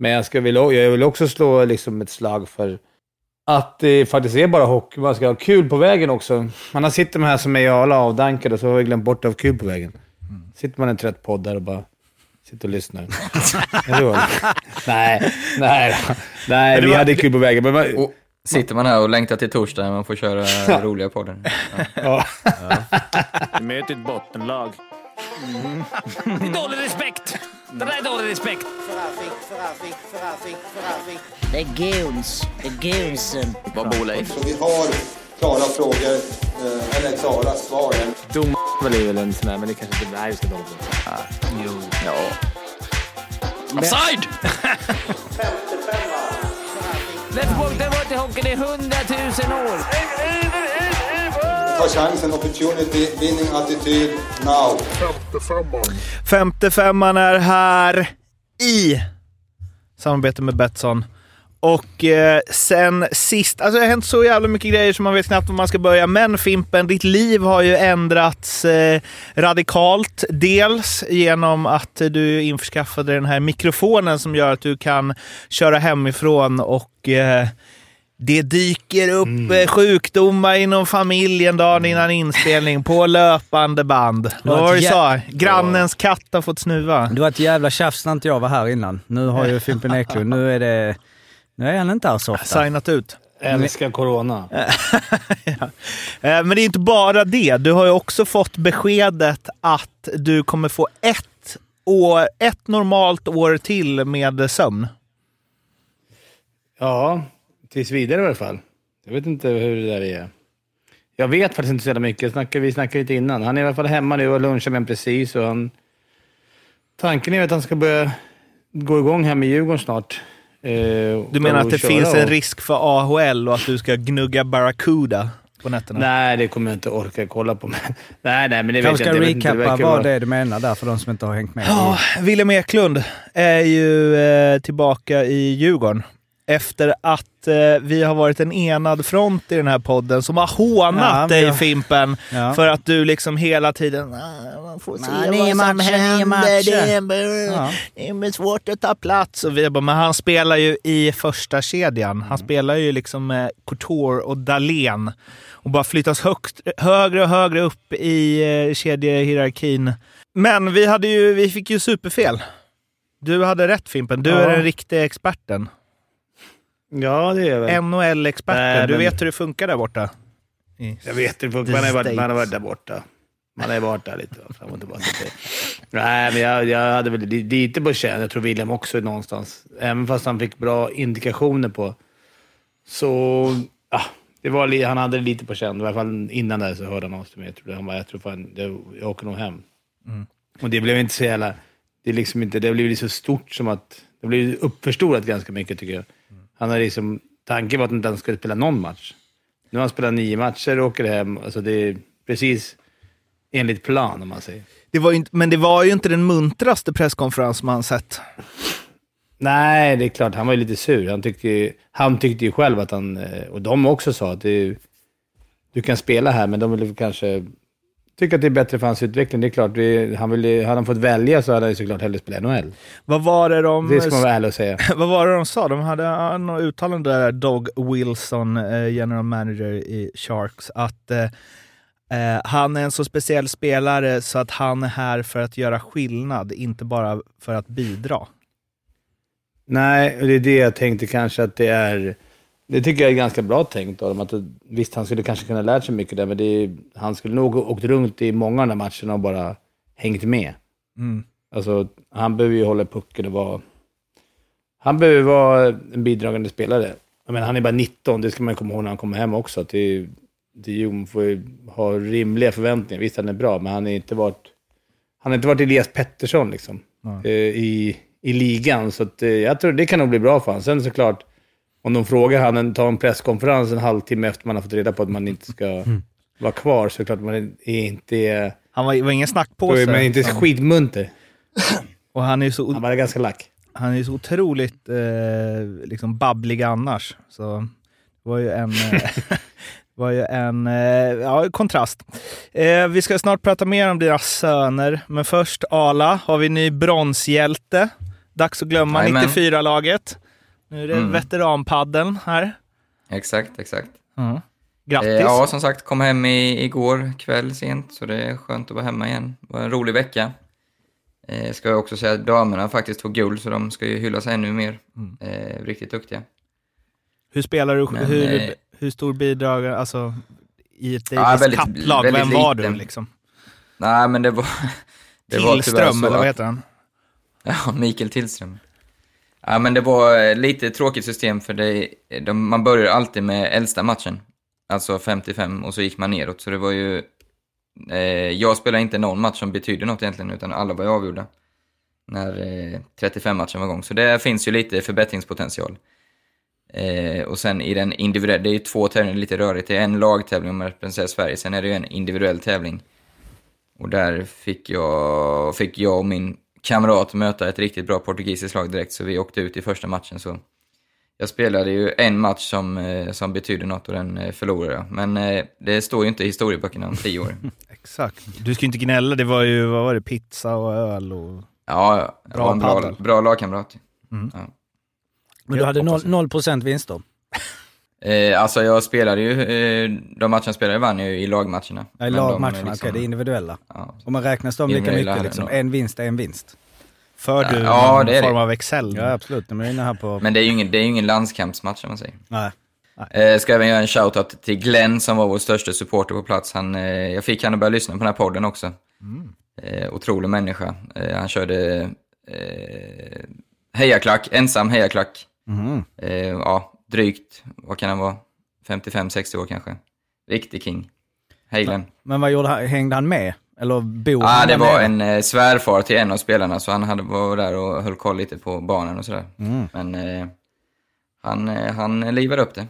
Men jag, ska vilja, jag vill också slå liksom ett slag för att det faktiskt är bara hockey. Man ska ha kul på vägen också. Man har sitter här som är alla avdankade och så har vi glömt bort att ha kul på vägen. Sitter man i en trött podd där och bara sitter och lyssnar. nej, nej, nej, vi hade kul på vägen. Men man, Och sitter man här och längtar till torsdag när man får köra roliga podden. Ja. ja. Möter ett bottenlag. Det är dålig respekt. Det där är dålig respekt. Det är goons. Det är goonsen. Vad bor Leif? Så vi har klara frågor, eh, eller klara svar. Dom är väl en sån där, men det kanske inte... Nej, vi ska dom. Jo. Ja. Offside! Let's go, det har varit i hockeyn i hundratusen år. Ta chansen, opportunity, winning attityd, now. Femte femman är här i samarbete med Betsson. Och eh, sen sist, alltså det har hänt så jävla mycket grejer som man vet knappt var man ska börja. Men Fimpen, ditt liv har ju ändrats eh, radikalt. Dels genom att du införskaffade den här mikrofonen som gör att du kan köra hemifrån och eh, det dyker upp eh, sjukdomar inom familjen dagen innan inspelning på löpande band. Vad var det du sa? Grannens katt har fått snuva. Det var ett jävla tjafs när inte jag var här innan. Nu har ju Fimpen Eklund, nu är det... Nu är han inte här så ofta. Signat ut. Älskar corona. ja. Eh, Men det är inte bara det. Du har ju också fått beskedet att du kommer få ett, år, ett normalt år till med sömn. Ja, tills vidare i alla fall. Jag vet inte hur det där är. Jag vet faktiskt inte så jävla mycket. Snackade, vi snackade lite innan. Han är i alla fall hemma nu och lunchar med precis. Och han, tanken är att han ska börja gå igång här med Djurgården snart. Eh, Du menar att det finns en och- risk för AHL och att du ska gnugga Barracuda på nätterna? Nej, det kommer jag inte orka kolla på. Nej, nej, men det Kanske vet ska recappa vad det är du menar där för de som inte har hängt med. Ja, William Eklund är ju eh, tillbaka i Djurgården. Efter att eh, vi har varit en enad front i den här podden som har hånat Ja, dig jag- Fimpen. Ja. För att du liksom hela tiden... "Ah, Man får se Ja, nio vad som händer. matcher." Det är, Ja. det är svårt att ta plats. Och vi bara, men han spelar ju i första kedjan. Han spelar ju liksom med Couture och Dahlén. Och bara flyttas högt, högre och högre upp i eh, kedjehierarkin. Men vi, hade ju, vi fick ju superfel. Du hade rätt Fimpen. Du Ja. är den riktiga experten. Ja, det är jag väl. NHL-experten. Du men- vet hur det funkar där borta. I Jag vet inte, The man har, varit, man har varit där borta. Man har varit där lite fram och tillbaka. Nej, men jag, jag hade väl li- lite på känn. Jag tror William också någonstans. Även fast han fick bra indikationer på. Så, ah, det var, han hade det lite på känn. I alla fall innan det så hörde han av sig. Men jag tror, han bara, jag tror fan, det, jag åker nog hem. Och det blev inte så jävla... Det, är liksom inte, det blev så stort som att... Det blev uppförstorat ganska mycket tycker jag. Han har liksom... Tanken var att han inte skulle spela någon match. Nu har han spelat nio matcher och åker hem. Alltså det är precis enligt plan om man säger. Det var inte, men det var ju inte den muntraste presskonferens man sett. Nej, det är klart. Han var ju lite sur. Han tyckte ju, han tyckte ju själv att han... eh, Och de också sa att det, du kan spela här, men de ville kanske tycka att det är bättre för hans utveckling. Det är klart, det, han ville, hade han fått välja så hade han såklart hellre spelat NHL. Vad var det de... Det ska man vara ärlig och säga. Vad var det de sa? De hade något uttalande där, Dog Wilson, eh, general manager i Sharks, att eh, eh, han är en så speciell spelare så att han är här för att göra skillnad, inte bara för att bidra. Nej, och det är det jag tänkte kanske att det är... Det tycker jag är ganska bra tänkt av dem. Att visst, han skulle kanske kunna lärt sig mycket där, men det han skulle nog åkt runt i många av de här matcherna och bara hängt med. Mm. Alltså, han behöver ju hålla pucken och vara... Han behöver vara en bidragande spelare. Jag menar, han är bara 19, det ska man komma ihåg när han kommer hem också. Att det, det, Jon får ju ha rimliga förväntningar. Visst, han är bra, men han har inte varit... Han har inte varit Elias Pettersson liksom, eh, i, i ligan. Så att, eh, jag tror det kan nog bli bra för honom. Sen såklart, om de frågar han, tar en presskonferens en halvtimme efter man har fått reda på att man inte ska vara kvar, så är det klart man är inte... Han var, var ingen snackpåse. är man inte skitmunter. Och han är ju så, Han var ganska lack. han är ju så otroligt eh, liksom babblig annars. Så det var ju en, eh, var ju en eh, ja, kontrast. Eh, vi ska snart prata mer om dina söner, men först Ala, har vi ny bronshjälte. Dags att glömma Jajamän. 94-laget. Nu är det Mm. veteranpaddeln här. Exakt, exakt. Grattis! Eh, ja, som sagt, kom hem i, igår kväll sent, så det är skönt att vara hemma igen. Det var en rolig vecka. Eh, ska jag också säga att damerna faktiskt tog guld, så de ska ju hyllas ännu mer. Mm. Eh, riktigt duktiga. Hur spelar du? Men, hur, eh, hur stor bidrag, alltså i ett Ja, väldigt- Cup-lag, väldigt vem var liten. du liksom? Nej, men det var... det var tyvärr Tillström, så eller vad heter han? Ja, Mikael Tillström. Ja, men det var eh, lite tråkigt system för det, de, man börjar alltid med äldsta matchen. Alltså 55 och så gick man neråt. Så det var ju... Eh, jag spelade inte någon match som betydde något egentligen, utan alla var ju avgjorda. När eh, 35-matchen var igång. Så det finns ju lite förbättringspotential. Eh, och sen i den individuella, det är ju två tävlingar, lite rörigt. Det är en lagtävling om man representerar Sverige, sen är det ju en individuell tävling. Och där fick jag, fick jag och min kamrat möta ett riktigt bra portugisiskt lag direkt, så vi åkte ut i första matchen. Så jag spelade ju en match som, eh, som betydde något och den eh, förlorade jag. Men eh, det står ju inte i historieböckerna om tio år. Exakt. Du ska ju inte gnälla, det var ju, vad var det, pizza och öl och... Ja, ja, jag Bra var en bra, bra lagkamrat. Mm. Ja. Men du hade noll- 0% vinst då? Eh, alltså jag spelade ju, eh, de matcherna jag spelade vann jag ju i lagmatcherna. Ja, I Men de, lagmatcherna, eh, okej liksom- det är individuella. ja. Och man räknas de lika mycket liksom? En vinst är en vinst. För du Ja, någon det är det. form av Excel? Ja absolut, de är inne här på... Men det är ju ingen, det är ingen landskampsmatch om man säger. Nej. Eh, ska även göra en shoutout till Glenn som var vår största supporter på plats. Han, eh, jag fick han att börja lyssna på den här podden också. Eh, otrolig människa. Eh, han körde eh, hejaklack, ensam hejaklack. Mhm. Eh, ja, drygt, vad kan han vara? 55-60 år kanske. Riktig king. Hej Glenn. Men vad gjorde han? Hängde han med? Eller bor Ja, han ah, det var nere? en eh, svärfar till en av spelarna, så han hade, var där och höll koll lite på barnen och sådär. Mm. Men eh, han, eh, han livade upp det.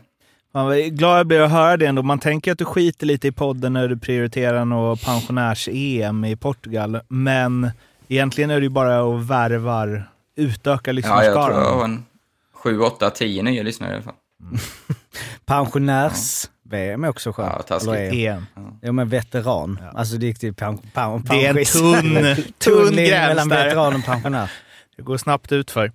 Man var glad jag blir att höra det ändå. Man tänker att du skiter lite i podden när du prioriterar något pensionärs-EM i Portugal. Men egentligen är det ju bara att värvar, utöka Ja, jag tror jag lyssnarskaran. har en 7, 8, 10 nya lyssnare i alla fall. Pensionärs-VM är också skönt. Ja, taskigt. Eller är- EM. Ja men veteran. Alltså det gick till pen, pen, Det är en tunn, tunn gräns mellan där. veteran och pensionär. Det går snabbt ut för.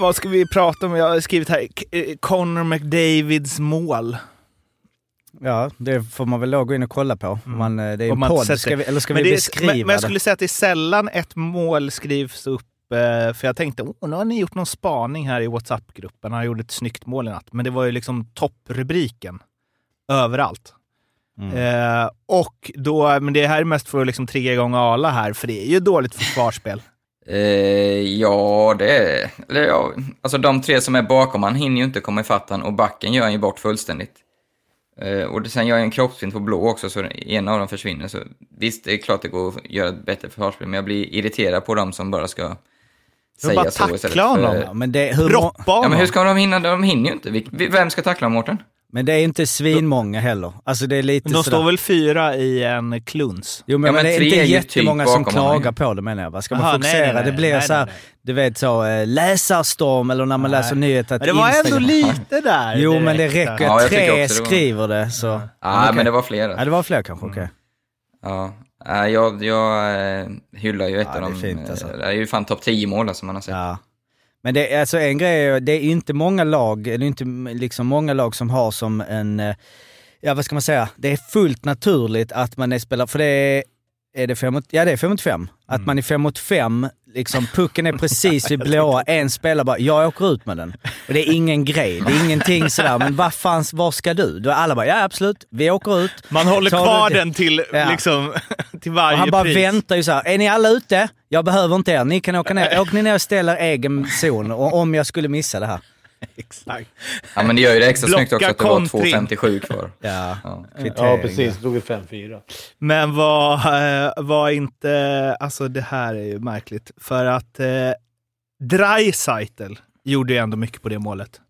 Vad ska vi prata om? Jag har skrivit här, eh, Connor McDavids mål. Ja, det får man väl då gå in och kolla på. Om Man, eh, det är en man podd, sätter- ska vi, eller ska Men vi det beskriva men, men jag det? skulle säga att det är sällan ett mål skrivs upp, eh, för jag tänkte, oh, nu har ni gjort någon spaning här i WhatsApp-gruppen, han gjorde ett snyggt mål i natt. Men det var ju liksom topprubriken överallt. Mm. Eh, och då, men det här är mest för att liksom trigga igång Ala här, för det är ju dåligt försvarsspel. Eh, ja, det är... Eller ja, alltså de tre som är bakom, han hinner ju inte komma ifatt han och backen gör han ju bort fullständigt. Eh, och sen gör jag en kroppsfint på blå också, så en av dem försvinner. Så visst, det är klart det går att göra ett bättre försvarsspel, men jag blir irriterad på dem som bara ska säga bara så istället tackla honom. för... Ja, men, det, hur Proppa Ja, honom. men hur ska de hinna? De hinner ju inte. Vem ska tackla Mårten? Men det är inte svinmånga heller. Alltså det är lite Men de sådär. står väl fyra i en kluns? Jo men, Ja, men det är inte är ju jättemånga typ som klagar på det menar jag. va? Ska man Aha, fokusera? nej, nej, det blir nej, så här, nej, nej. du vet så, eh, läsarstorm eller när man Nej. läser nyheter. Men det var ändå Instagram- lite där. Jo men det direkt. räcker Ja, tre det var- skriver det så. Ja, okej. men det var flera. Ja det var fler kanske, okej. Ja, äh, jag, jag eh, hyllar ju ett Ja, av det är dem. fint, alltså. eh, Det är ju fan topp 10 mål som man har sett. Men det, alltså en grej är, det är inte många lag, eller inte liksom många lag som har som en, eh, ja vad ska man säga, det är fullt naturligt att man är spelare, för det är, är det fem mot, ja det är fem mot fem. Att man är fem mot fem, liksom pucken är precis vid blåa, en spelare bara, jag åker ut med den. Och det är ingen grej, det är ingenting sådär, men vad fan, var ska du? Då alla bara, ja absolut, vi åker ut. Man håller kvar den till, Ja. liksom, till varje Och han bara pris. väntar ju så här. är ni alla ute? Jag behöver inte er, ni kan åka ner. Åk ni ner och ställer egen zon och, om jag skulle missa det här. Exakt. Ja, men det gör ju det extra Blocka snyggt också att det var kontring. 2.57 kvar. Ja, Ja. Ja, precis. Då tog vi 5-4. Men var, eh, var inte... Alltså det här är ju märkligt. För att eh, Dreisaitl gjorde ju ändå mycket på det målet.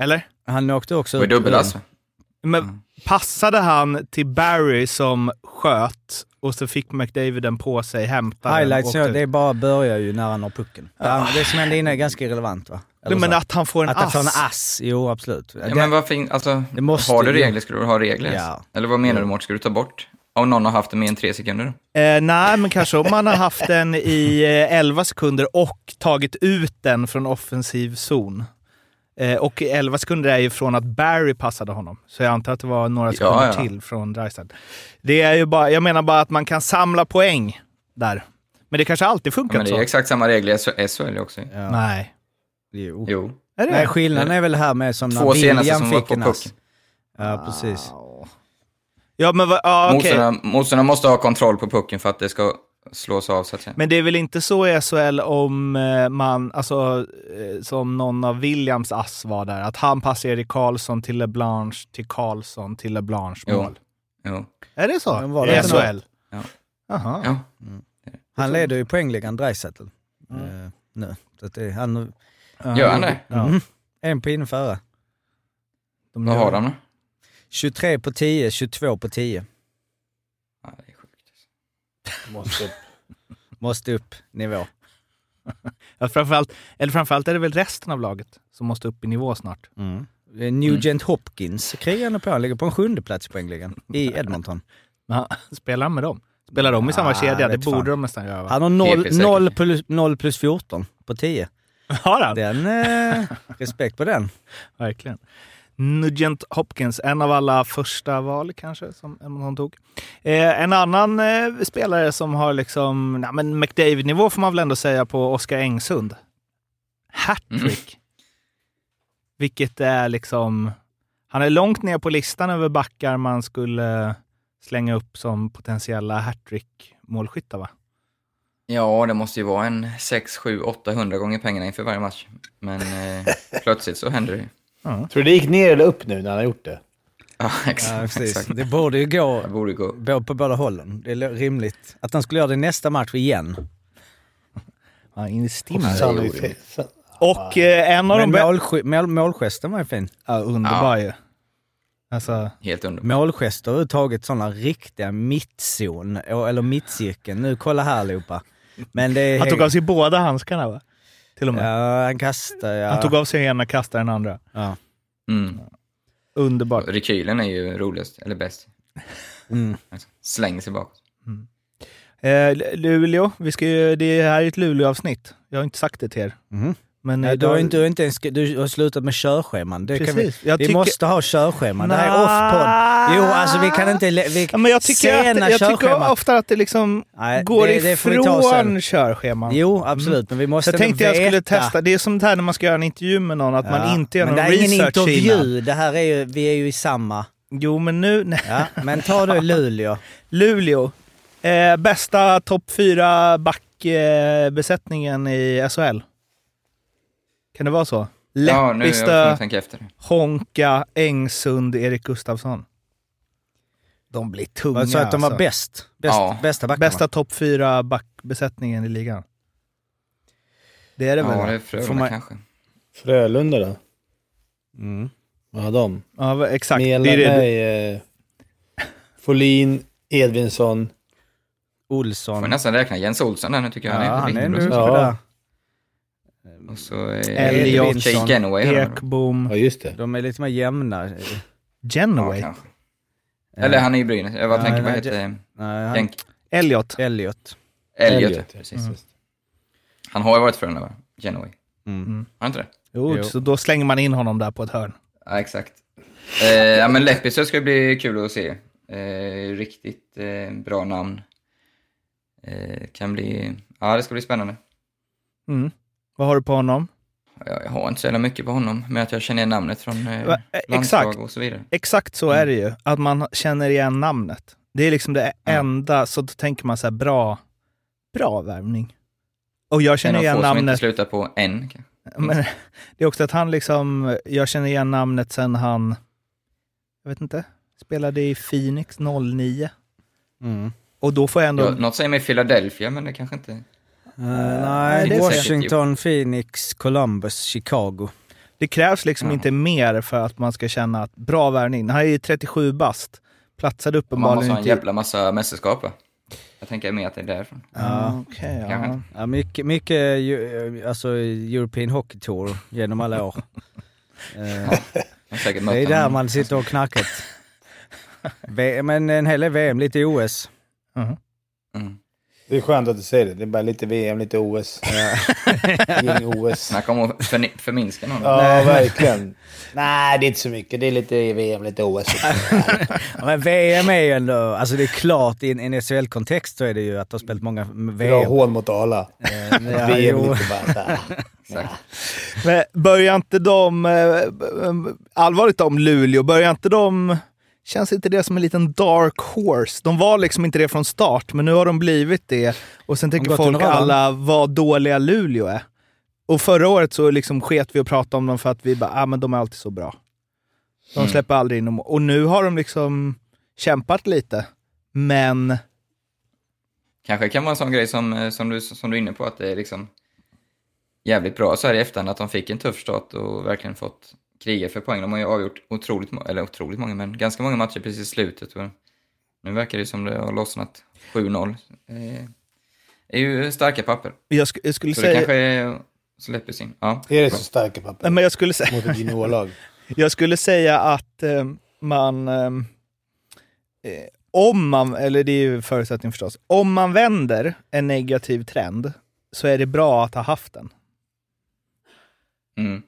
Eller? Han åkte också Det var ut. dubbelass. Men passade han till Barry som sköt och så fick McDavid den på sig, hämtade den, Highlights, åkte ja, ut. det bara börjar ju när han har pucken. Ja, det som hände innan är ganska irrelevant va? Eller Men så. att han får en att han ass. får en ass, jo absolut. Ja, men vad alltså, Det måste har du regler ska du ha regler. Ja. Eller vad menar du Mårten, ska du ta bort om någon har haft det mer än tre sekunder. Eh, nej, men kanske om man har haft den i eh, 11 sekunder och tagit ut den från offensiv zon. Eh, och 11 sekunder är ju från att Barry passade honom. Så jag antar att det var några sekunder ja. till från Dreisaitl. Det är ju bara, jag menar bara att man kan samla poäng där. Men det kanske alltid Ja, funkat men det så. är exakt samma regler i SHL också. Ja. Nej. Jo. Jo. Är det? Nej, skillnaden är väl här med som Två när William som fick en ass. Ja, precis. Ja, men va, ja, okej. Motståndarna motståndarna måste ha kontroll på pucken för att det ska slås av, så att säga. Men det är väl inte så i SHL om eh, man, alltså eh, som någon av Williams ass var där, att han passar Erik Karlsson till LeBlanche, till Karlsson, till LeBlanche Jo. mål. Jo. Är det så? Var I det? SHL? Ja. Jaha. Ja. Han leder ju poängligan, Dreisaitl. Eh, nu. Så att det, han, Gör han det? Ja. Mm. En pinne före. De Vad har de då? 23 på 10, 22 på 10. Ja, det är sjukt. Måste upp. Måste upp nivå. Ja, framförallt, eller framförallt är det väl resten av laget som måste upp i nivå snart. Mm. Nugent Hopkins krigar han på. Han ligger på en sjunde plats i poängligan i Edmonton. Han, spelar han med dem? Spelar de i samma Ah, kedja? Det borde fan. de nästan göra va? Han har 0, PP säkert. 0, plus, 0 plus 14 på 10. Har han? Den, eh, respekt på den. Verkligen. Nugent Hopkins, en av alla första val kanske som Edmonton tog. Eh, en annan eh, spelare som har liksom, nej, men McDavid-nivå får man väl ändå säga på Oskar Engsund. Hattrick. Vilket är liksom, han är långt ner på listan över backar man skulle slänga upp som potentiella hattrick-målskyttar va? Ja, det måste ju vara en 6, 7, 800 gånger pengarna inför varje match. Men eh, plötsligt så händer det ju. Tror du det gick ner eller upp nu när han har gjort det? Ja, exakt. Ja, exakt. Det borde ju gå Det borde gå. bo- på båda hållen. Det är rimligt. Att han skulle göra det nästa match igen. Ja, in i stimmen. Sannolikt. Och eh, en av de målge- mål, målgesten var ju fin. Ja, underbar ju. Alltså, Helt underbart. Målgester överhuvudtaget, sådana riktiga mittzon, eller mittcirkeln. Nu kolla här allihopa. Men det är han tog av sig båda handskarna va? Till och med. Ja, han kastar, ja. Han tog av sig ena, kastade den andra. ja. Mm. Underbart. Rekylen är ju roligast, eller bäst. Mm. Alltså, slänger sig bakåt. Eh, Luleå, vi ska ju, det här är ett Luleå-avsnitt. Jag har inte sagt det till er. Mhm. Men Nej, eh, du, har inte, du, har inte ens, du har slutat med körscheman. Det vi, Precis. Jag vi tycker- måste ha körscheman. Det här är off-podd. Jo, alltså vi kan inte... Vi, Ja, men jag tycker, att, jag tycker ofta att det liksom Nej, går det- det vi ifrån körscheman. Jo, absolut. Men vi måste jag tänkte jag veta. skulle testa. Det är som det här när man ska göra en intervju med någon, att man Ja, inte gör men någon det är ingen research intervju. innan. Det här är ju, vi är ju i samma... Jo, men nu... Nej. Ja, men ta då Luleå. Luleå. Eh, bästa topp fyra backbesättningen i SHL. Kan det vara så? Ja, är jag tänka efter. Honka, Engsund, Erik Gustafsson. De blir tunga Alltså att de var alltså. bäst. bäst Ja. Bästa backarna. Bästa topp fyra backbesättningen i ligan. Det är det väl? Ja, det är Får Frölunda man- kanske. Frölunda då? Mm. Vad har de? Ja, exakt. Mela, det är det. nej, eh, Folin, Edvinsson. Får Olsson. nästan räkna Jens Olsson där nu tycker jag. Ja, han han är riktigt nu Ja. där. Och så Elliot, Genoway. Ekbom, Ja, just det. De är lite mer jämna. Ja, Genoway, kanske. Eller han är i Brynäs. Jag bara Ja, tänker, vad heter han? Elliot. Elliot. Elliot. Elliot, ja. Precis. just. Han har ju varit Frölunda, va? Genoway. Mm. Har han inte det? Jo, Jo. så då slänger man in honom där på ett hörn. Ja, exakt. Eh, ja, men Leppisö ska bli kul att se. Eh, riktigt eh, bra namn. Eh, kan bli... Ja, det ska bli spännande. Mm. Vad har du på honom? Jag, har inte så jävla mycket på honom, men att jag känner igen namnet från eh, eh, exakt. och så vidare. Exakt så är det ju. Att man känner igen namnet. Det är liksom det enda, så då tänker man så här, bra, bra värvning. Och jag känner igen få som inte namnet. slutar på en. kanske. Men det är också att han liksom, jag känner igen namnet sen han, jag vet inte, spelade i Phoenix 09. Mm. Och då får jag ändå, Ja, något säger mig Philadelphia, men det kanske inte... Eh, nej, det är Washington, Phoenix, Columbus, Chicago. det krävs liksom Ja. inte mer för att man ska känna att bra värvning. Han är ju 37 bast, platsade Man måste uppenbarligen ha en inte jävla massa mästerskap? Jag tänker mer att det är därifrån. Ja, okej. ja. Kanske. Ja, mycket, mycket ju- alltså, European Hockey Tour genom alla år. Eh, det är där man sitter och knackat. Men en hel del VM, lite OS. Mm. Det är skönt att du säger det. Det är bara lite VM, lite OS. Ingen OS. Snacka om att förni- förminska någon. Ja, verkligen. Nej, det är inte så mycket. Det är lite VM, lite OS. Ja, Men VM är ju ändå, alltså det är klart i en, SHL-kontext så är det ju att de har spelat många Bra VM. hån mot Arla. Eh, ja, VM jo. är lite bara såhär. Men börjar inte de, eh, allvarligt om Luleå, börjar inte de, känns inte det som en liten dark horse? De var liksom inte det från start, men nu har de blivit det. Och sen tänker folk alla vad dåliga Luleå är. Och förra året så liksom sket vi och pratade om dem för att vi bara, ah, men de är alltid så bra. De Mm. släpper aldrig in dem. Och nu har de liksom kämpat lite. Men Kanske kan vara en sån grej som, eh, som, du, som du är inne på, att det är liksom jävligt bra så här i efterhand att de fick en tuff start och verkligen fått kriga för poäng. De har ju avgjort otroligt, eller otroligt många, men ganska många matcher precis i slutet. Och nu verkar det som det har lossnat 7-0. Eh, är ju starka papper. jag, sk- jag skulle Så det säga... kanske är, släpper sin. Ja. Är det så starka papper? Nej, men jag skulle säga... Mot ett juniorlag? Jag skulle säga att eh, man... Eh, eh, om man, eller det är ju förutsättning förstås, om man vänder en negativ trend så är det bra att ha haft den. Mm.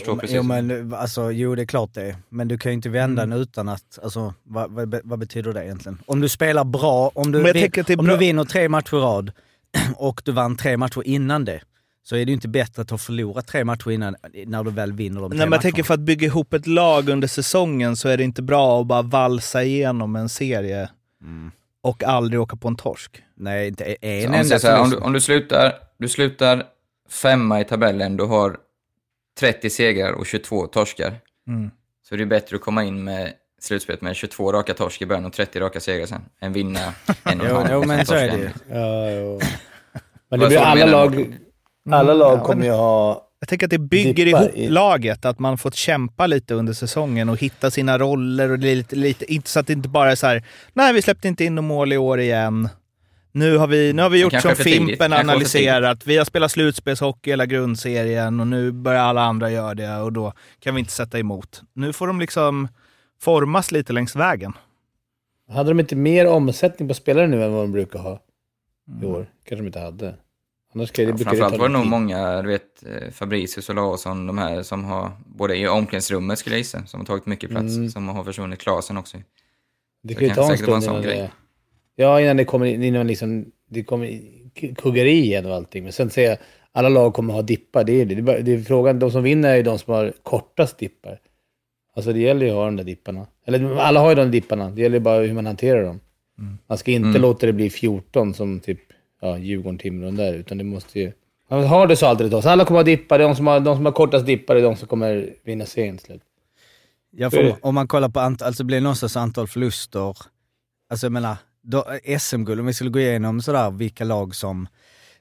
Förstår precis. Jo, men alltså, jo, det är klart det. Men du kan ju inte vända Mm. den utan att, alltså, vad, vad, vad betyder det egentligen? Om du spelar bra, om du, vin, om bra- du vinner tre matcher i rad och du vann tre matcher innan det, så är det ju inte bättre att ha förlorat tre matcher innan, när du väl vinner de tre Nej, men jag tänker för att bygga ihop ett lag under säsongen så är det inte bra att bara valsa igenom en serie och aldrig åka på en torsk. Nej, inte en Så om, enda så här, om, du, om du, slutar, du slutar femma i tabellen, du har 30 segrar och 22 torskar. Mm. Så är det bättre att komma in med slutspelet med 22 raka torsk i början och 30 raka segrar sen, än vinna en och en halv jo, men så är det ju. en. Ja, jo. Men det blir du alla lag, alla lag kommer ju ha... Jag tänker att det bygger ihop i- laget, att man fått kämpa lite under säsongen och hitta sina roller. och är lite, lite, inte Så att det inte bara är så här, nej vi släppte inte in några mål i år igen. Nu har vi, nu har vi gjort som. Fimpen analyserat. Vi har spelat slutspelshockey hela grundserien och nu börjar alla andra göra det och då kan vi inte sätta emot. Nu får de liksom formas lite längs vägen. Hade de inte mer omsättning på spelare nu än vad de brukar ha i år? Kanske de inte hade. Annars det, Ja, framförallt ta var det nog många, du vet, eh, Fabricius och Larsson, de här som har, både i omklädningsrummet skulle jag gissa, som har tagit mycket plats, Mm. som har försvunnit. Klasen också. Det Så kan ju kan ta en säkert vara en stund innan grej. det... Ja, innan det kommer in- innan liksom, det kommer kuggar i igen och allting. Men sen säger jag, alla lag kommer ha dippar. Det är det. Det är, det är frågan, de som vinner är ju de som har kortast dippar. Alltså det gäller ju att ha de där dipparna. Eller alla har ju de dipparna. Det gäller bara hur man hanterar dem. Man ska inte Mm. låta det bli 14 som typ ja, Djurgården, Timrå och där, utan det måste ju... Man har det så alltid det så Alla kommer ha dippar. De som har, de som har kortast dippar är de som kommer vinna serien till slut. Ja, för om man kollar på antal, alltså blir det någonstans antal förluster, alltså jag menar, SM-guld, om vi skulle gå igenom sådär vilka lag som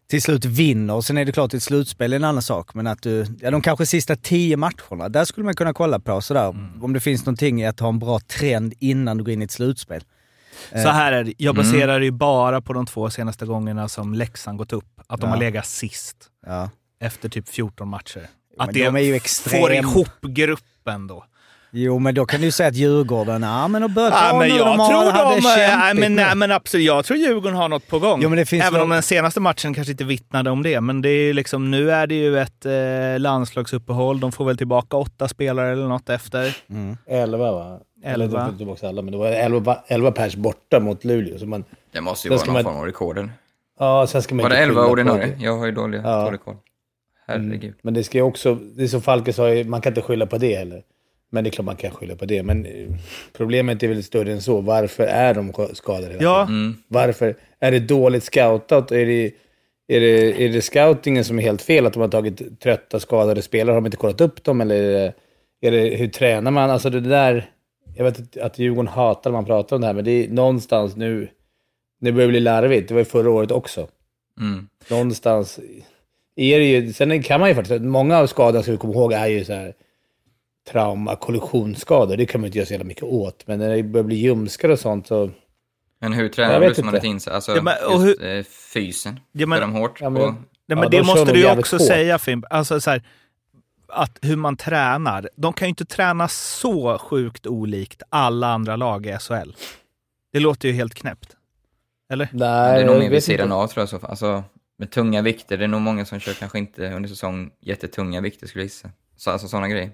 till slut vinner, sen är det klart ett slutspel är en annan sak, men att du, ja de kanske sista tio matcherna, där skulle man kunna kolla på sådär, Mm. om det finns någonting i att ha en bra trend innan du går in i ett slutspel. Så här är det. Jag baserar det ju bara på de två senaste gångerna som Leksand gått upp. Att de Ja. har legat sist Ja. efter typ 14 matcher. men Att det de är ju får extrem. ihop gruppen då. Jo, men då kan du säga att Djurgården, ja men de börjar Ja, bra men jag de tror de... Nej kämpigt men, nej, men absolut, jag tror Djurgården har något på gång. Jo, men det finns Även väl- om den senaste matchen kanske inte vittnade om det. Men det är liksom, nu är det ju ett eh, landslagsuppehåll. De får väl tillbaka åtta spelare eller något efter. Mm. 11 va? Eller Elva. de tog tillbaka alla, men det var 11, 11 pers borta mot Luleå. Så man, Det måste ju vara någon man- form av rekord. ja, sen ska man Var det inte 11 skylla på ordinarie? det. Jag har ju dåliga Ja. dålig koll. Herregud. Men det ska ju också, det är som Falke sa, man kan inte skylla på det heller. Men det är klart man kan skylla på det. Men eh, problemet är väl större än så. Varför är de skadade Ja? Mm. Varför? Är det dåligt scoutat? Är det, är, det, är det scoutingen som är helt fel? Att de har tagit trötta, skadade spelare? Har de inte kollat upp dem? Eller är det, är det, hur tränar man? Alltså det där... Jag vet att- att Djurgården hatar när man pratar om det här, men det är någonstans nu... Det börjar bli larvigt. Det var ju förra året också. Mm. Någonstans är det ju... Sen kan man ju faktiskt... Många av skadorna, ska vi komma ihåg, är ju så här trauma, kollisionsskador. Det kan man inte göra så jävla mycket åt. Men när det börjar bli ljumskar och sånt så... Men hur tränar du som man inte. inte inser? Alltså, Ja, men- och just eh, fysen. Ja, men- de hårt? Ja, men- på... Nej, men Ja, det måste du ju också hårt. säga Fimp. Alltså, så här, att hur man tränar. De kan ju inte träna så sjukt olikt alla andra lag i SHL. Det låter ju helt knäppt. Eller? Nej, det är nog mer vid sidan inte. av tror jag. Så, alltså, med tunga vikter, det är nog många som kör kanske inte under säsong jättetunga vikter skulle jag gissa. Så, alltså sådana grejer.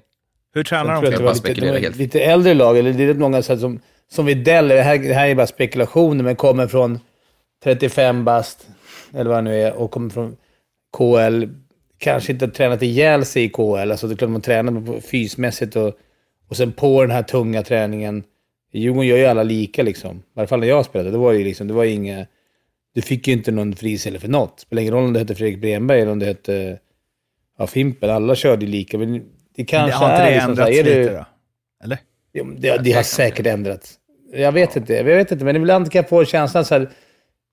Hur tränar Jag de? tror att det var lite, det lite äldre lag, eller det är rätt många så här, som, som Widell, det här, det här är bara spekulationer, men kommer från 35 bast, eller vad det nu är, och kommer från KL. Kanske inte har tränat ihjäl sig i KL, alltså det är klart man tränar fysmässigt och, och sen på den här tunga träningen. Djurgården gör ju alla lika liksom. I alla fall när jag spelade, det var ju liksom, det var inga... Du fick ju inte någon frisedel för något. Spelar ingen roll om det hette Fredrik Bremberg eller om det hette ja, Fimpen. Alla körde ju lika, men det kanske har inte är det liksom här, ändrats är du- lite då? Eller? Jo, det, det har säkert ändrats. Jag vet inte, jag vet inte, men ibland kan jag få känslan så här,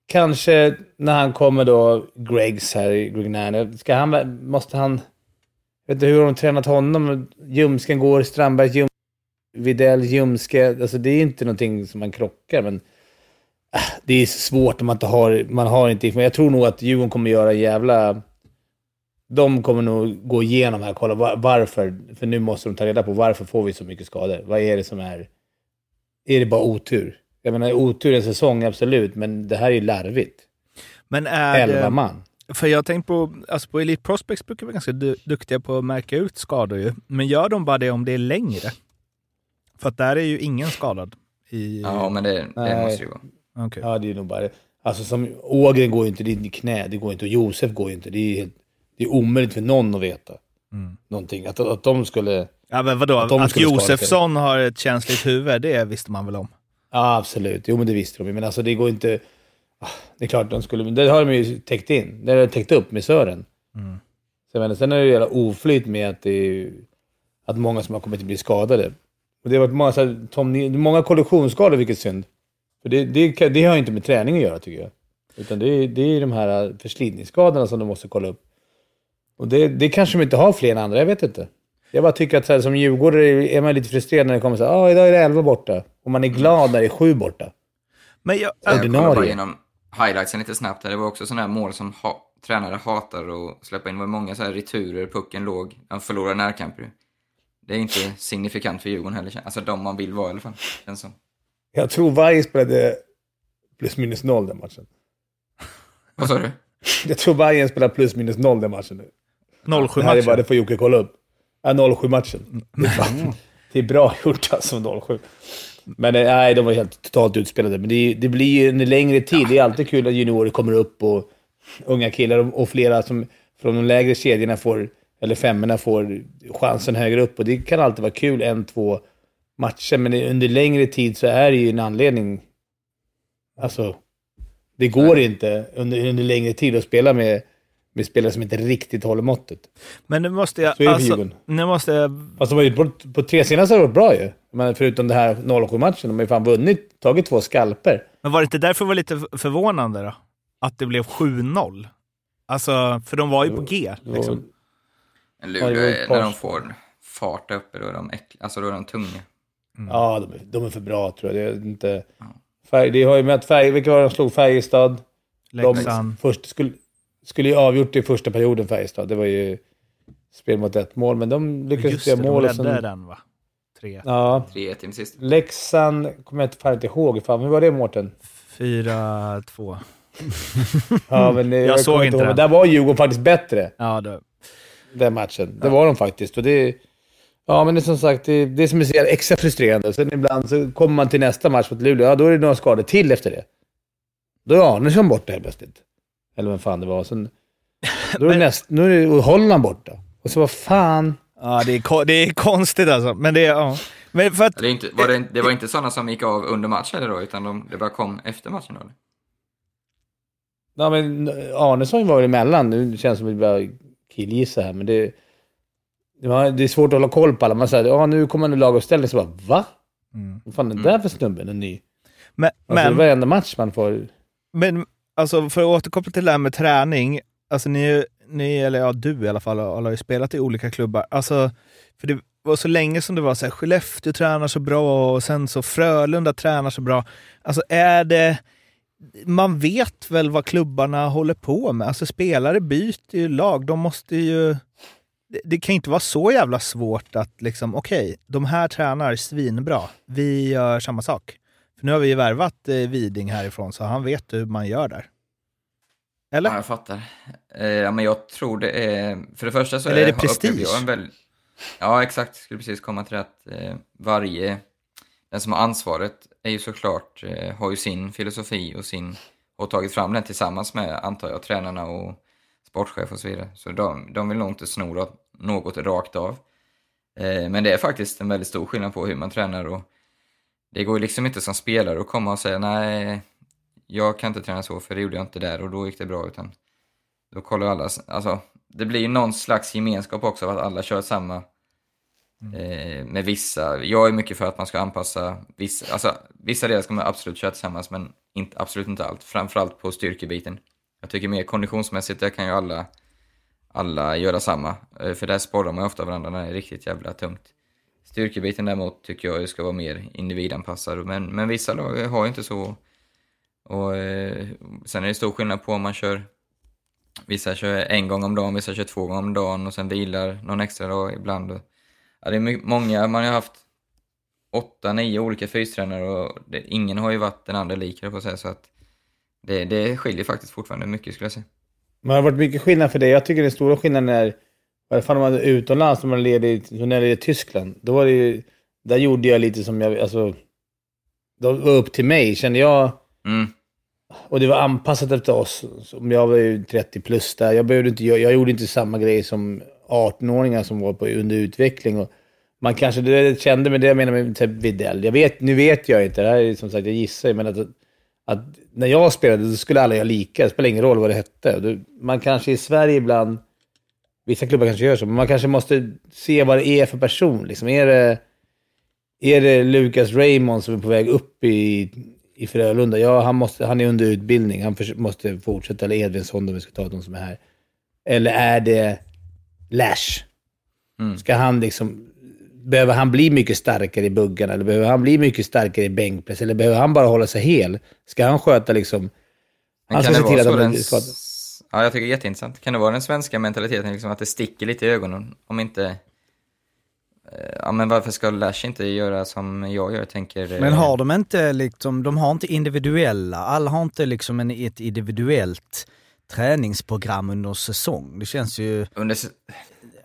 kanske när han kommer då, Gregs här, Greg Nanner, ska han, måste han, jag vet inte hur har de tränat honom? Ljumsken går, Strandberg, Ljum, Videll, Ljumske, alltså det är inte någonting som man krockar, men äh, det är svårt om man inte har, man har inte men jag tror nog att Djurgården kommer göra en jävla de kommer nog gå igenom här och kolla var, varför. För nu måste de ta reda på varför får vi så mycket skador. Vad är det som är... Är det bara otur? Jag menar, otur en säsong, absolut, men det här är ju larvigt. Men är Elva det, man. För jag tänkt på, alltså på Elite Prospects brukar vara ganska du, duktiga på att märka ut skador ju. Men gör de bara det om det är längre? För att där är ju ingen skadad. I... Ja, men det, det måste ju vara. Okej. Ja, det är nog bara... Alltså som Ågren går ju inte, det är i knä, det går inte. Och Josef går ju inte. Det är, helt, det är omöjligt för någon att veta Mm. någonting. Att, att de skulle... Ja, men vadå? Att Att, Josefsson har ett känsligt huvud, det visste man väl om? Ja, absolut. Jo, men det visste de. Men alltså det går inte... Ah, Det är klart de skulle... Det har de ju täckt in. Det har de täckt upp med Sören. Mm. Så menar, sen är det ju jävla oflyt med att det är, att många som har kommit att bli skadade. Och det har varit många, så här, Tom, många kollisionsskador, vilket synd. För det, det, det har inte med träning att göra, tycker jag. Utan det är, det är de här förslitningsskadorna som de måste kolla upp. Och det, det kanske de inte har fler än andra, jag vet inte. Jag bara tycker att så här, som djurgårdare är man lite frustrerad när det kommer så här, ah, idag är det 11 borta. Och man är glad när det är 7 borta. Men jag, Jag kollar bara igenom highlightsen lite snabbt här. Det var också sådana här mål som ha- tränare hatar att släppa in. Det var många så här returer, pucken låg. De förlorar närkamper. Det är inte signifikant för Djurgården heller. Alltså de man vill vara i alla fall. Känns som. Jag tror Varg spelade plus minus noll den matchen. Vad sa du? Jag tror Bayern spelar plus minus noll den matchen nu. 07 Det matcher. det får Jocke kolla upp. Ja, 07 matchen. Det är, bra gjort alltså, 07. Men eh, nej, de var helt totalt utspelade. Men det, det blir ju en längre tid. Det är alltid kul att juniorer kommer upp och unga killar och, och flera som från de lägre kedjorna får, eller femmorna får chansen högre upp. Och det kan alltid vara kul, en, två matcher. Men under längre tid så är det ju en anledning. Alltså, det går inte under, under längre tid att spela med, med spelare som inte riktigt håller måttet. Men nu måste jag... Så är det för Alltså, nu måste jag... Fast de har ju på, på tre senaste har det varit bra ju. Men förutom det här 07-matchen, de har ju fan vunnit, tagit två skalper. Men var det inte därför det var lite förvånande då? Att det blev 7-0? Alltså, för de var ju på G. Liksom. Luleå, är- när de får fart där uppe, då är de äckliga. Alltså då är de tunga. Ja, de är, de är för bra tror jag. Det är inte... Färg, det har ju mött Färg, vilka var det de slog? Färjestad. Leksand. De först, skulle, skulle ju avgjort det i första perioden, Färjestad. Det var ju spel mot ett mål, men de lyckades Just göra det, de mål. och ledde sen- den va? 3. Ja, 3-1 in sist. Leksand kommer jag inte, fan inte ihåg. Fan, hur var det Mårten? 4-2. Ja, men, eh, Jag såg kommer inte ihåg. den. Men Där var Djurgården faktiskt bättre. Ja, det, den matchen. Det var de faktiskt. Och det, ja, men det är som sagt, det, det är som är extra frustrerande. Sen ibland så kommer man till nästa match mot Luleå, ja då är det några skador till efter det. Då är Arnesson borta helt plötsligt. Eller vem fan det var. Sen, då är det näst, nu är det Holland borta. Och så vad fan... ja, det, är, det är konstigt alltså. Men det är... Ja. Men för att... Det, är inte, var det, det var inte sådana som gick av under matchen eller då, utan de, det bara kom efter matchen då? Ja, men Arnesson var väl emellan. Nu känns det som att vi bara killgissa här, men det... Det, var, det är svårt att hålla koll på alla. Man säger ja nu kommer en laguppställning, så bara va? Mm. Vad fan är det där för snubbe? En ny? Men, Alltså, det är men, varenda match man får... men alltså, för att återkoppla till det här med träning. Alltså ni, ni eller ja, du i alla fall, alla har ju spelat i olika klubbar. Alltså, för det var så länge som det var så här, Skellefteå tränar så bra och sen så Frölunda tränar så bra. Alltså är det... Man vet väl vad klubbarna håller på med. Alltså spelare byter ju lag. De måste ju... det, det kan inte vara så jävla svårt att liksom, okej, de här tränar svinbra. Vi gör samma sak. För nu har vi ju värvat eh, Widing härifrån, så han vet hur man gör där. Eller? Ja, jag fattar. Eh, ja, men jag tror det är... För det första så Eller är det prestige? Jag en väl, ja, exakt. Skulle precis komma till det att eh, varje... Den som har ansvaret är ju såklart, eh, har ju sin filosofi och sin... Och tagit fram den tillsammans med, antar jag, tränarna och sportchef och så vidare. Så de, de vill nog inte sno nå- något rakt av. Eh, men det är faktiskt en väldigt stor skillnad på hur man tränar och det går ju liksom inte som spelare att komma och säga nej, jag kan inte träna så för det gjorde jag inte där och då gick det bra utan då kollar alla, alltså det blir ju någon slags gemenskap också av att alla kör samma eh, med vissa. Jag är mycket för att man ska anpassa vissa, alltså vissa delar ska man absolut köra tillsammans men inte, absolut inte allt, framförallt på styrkebiten. Jag tycker mer konditionsmässigt, där kan ju alla, alla göra samma, eh, för där sporrar man ju ofta varandra när det är riktigt jävla tungt. Styrkebiten däremot tycker jag ska vara mer individanpassad, men, men vissa lag har ju inte så. Och eh, sen är det stor skillnad på om man kör, vissa kör en gång om dagen, vissa kör två gånger om dagen och sen vilar någon extra dag ibland. Ja, det är många, man har haft åtta, nio olika fystränare och det, ingen har ju varit den andra lik, jag får säga, så att det, det skiljer faktiskt fortfarande mycket skulle jag säga. Men det har varit mycket skillnad för dig? Jag tycker den stora skillnaden är, alla fall om man är utomlands, när man leder i, när jag ledde i Tyskland, då var det ju, där gjorde jag lite som jag, alltså, det var upp till mig, kände jag. Mm. Och det var anpassat efter oss. Som jag var ju 30 plus där. Jag, behövde inte, jag, jag gjorde inte samma grej som 18-åringar som var på, under utveckling. Och man kanske det kände med det jag menar med typ Widell. Jag vet, nu vet jag inte, det här är som sagt, jag gissar ju, men att, att när jag spelade så skulle alla göra lika. Det spelar ingen roll vad det hette. Man kanske i Sverige ibland, vissa klubbar kanske gör så, men man kanske måste se vad det är för person. Liksom. Är det, är det Lucas Raymond som är på väg upp i, i Frölunda? Ja, han, måste, han är under utbildning. Han förs- måste fortsätta. Eller Edvinsson om vi ska ta de som är här. Eller är det Lash? Mm. Ska han liksom... Behöver han bli mycket starkare i buggarna? Eller behöver han bli mycket starkare i bänkpress? Eller behöver han bara hålla sig hel? Ska han sköta liksom... Men Han ska se till att de skadade. Ja, jag tycker det är jätteintressant. Kan det vara den svenska mentaliteten, liksom, att det sticker lite i ögonen? Om inte... eh, Ja, men varför ska Lash inte göra som jag gör, tänker... eh, Men har de inte liksom, de har inte individuella, alla har inte liksom en, ett individuellt träningsprogram under säsong. Det känns ju, Under...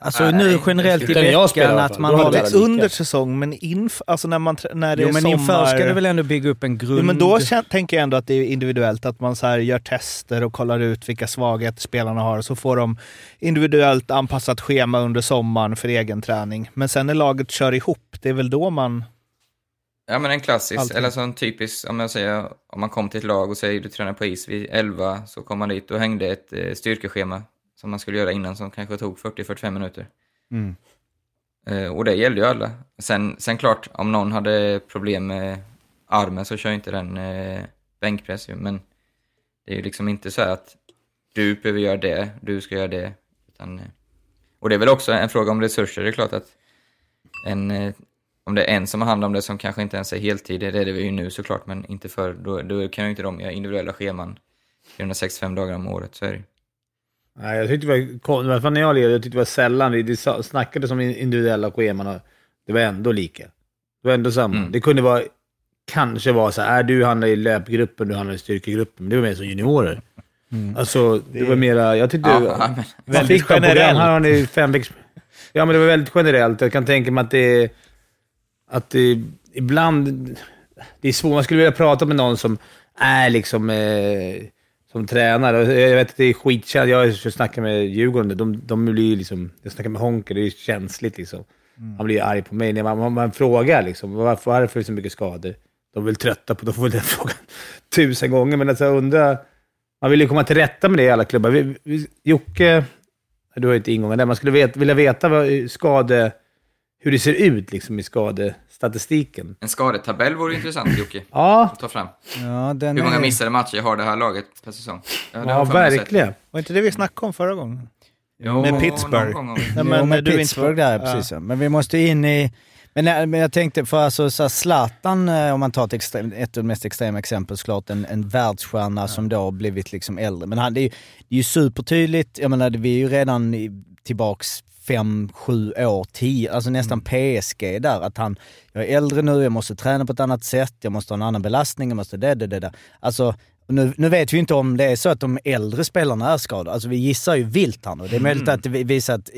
alltså Nej, nu generellt i veckan att man har liksom, lika. Under säsong, men inf, alltså när, man, när det jo är men sommar... inför ska du väl ändå bygga upp en grund... Jo, men då tänker jag ändå att det är individuellt, att man så här gör tester och kollar ut vilka svagheter spelarna har, så får de individuellt anpassat schema under sommaren för egen träning. Men sen när laget kör ihop, det är väl då man... Ja, men en klassisk, Alltid. eller så en typisk, om jag säger, om man kom till ett lag och säger du tränar på is vid 11, så kom man dit och hängde ett eh, styrkeschema som man skulle göra innan som kanske tog 40-45 minuter. Mm. Eh, och det gällde ju alla. Sen, sen klart, om någon hade problem med armen så kör inte den eh, bänkpress ju, men det är ju liksom inte så att du behöver göra det, du ska göra det. Utan, eh, och det är väl också en fråga om resurser, det är klart att en, eh, om det är en som har hand om det som kanske inte ens är heltid, det är det ju nu såklart, men inte för då, då kan ju inte de göra individuella scheman 365 dagar om året, så är det. Nej, jag tyckte det var fall när jag ledde, jag tyckte det var sällan. Vi det sa- snackade som individuella scheman och det var ändå lika. Det var ändå samma. Mm. Det kunde vara, kanske vara så här, är du handlar i löpgruppen, du handlar i styrkegruppen. Men det var mer som juniorer. Alltså, det, var mera, jag tyckte... Ja, det- ja, men, Man Väldigt generellt. Här har ni fem veckors... Ja, men det var väldigt generellt. Jag kan tänka mig att det... Att det ibland... Det är svårt. Man skulle vilja prata med någon som är liksom... Eh, som tränare. Jag vet att det är skitkänsligt. Jag har snackat med Djurgården. De, de blir ju liksom... Jag snackar med Honker. Det är känsligt liksom. Han blir arg på mig. Man, man, man frågar liksom, varför, varför är det så mycket skador? De är väl trötta på... De får väl den frågan tusen gånger. Men alltså, jag undrar... Man vill ju komma till rätta med det i alla klubbar. Vi, vi, Jocke... Du har ju inte ingången där. Man skulle vet, vilja veta vad skade, hur det ser ut liksom, i skadestatistiken. en skadetabell vore intressant, Jocke. Ja, att Ta fram. Ja, den Hur många är, missade matcher har det här laget per säsong? Ja, ja verkligen. Var inte det vi snackade om förra gången? Jo, Med någon Pittsburgh. gång om- Nej, men, jo, med du inte Pittsburgh var- där, precis. Ja. Men vi måste in i... Men, nej, men jag tänkte, för alltså så här, Zlatan, eh, om man tar ett, extrem, ett av de mest extrema exempel, såklart en, en världsstjärna som då har blivit liksom äldre. Men han, det, är ju, det är ju supertydligt, jag menar vi är ju redan i, tillbaks fem, sju år, tio, alltså nästan PSG där. Att han, jag är äldre nu, jag måste träna på ett annat sätt, jag måste ha en annan belastning, jag måste det, det, det. det. Alltså, nu, nu vet vi inte om det är så att de äldre spelarna är skadade. Alltså vi gissar ju vilt här nu. Det är möjligt att det visar att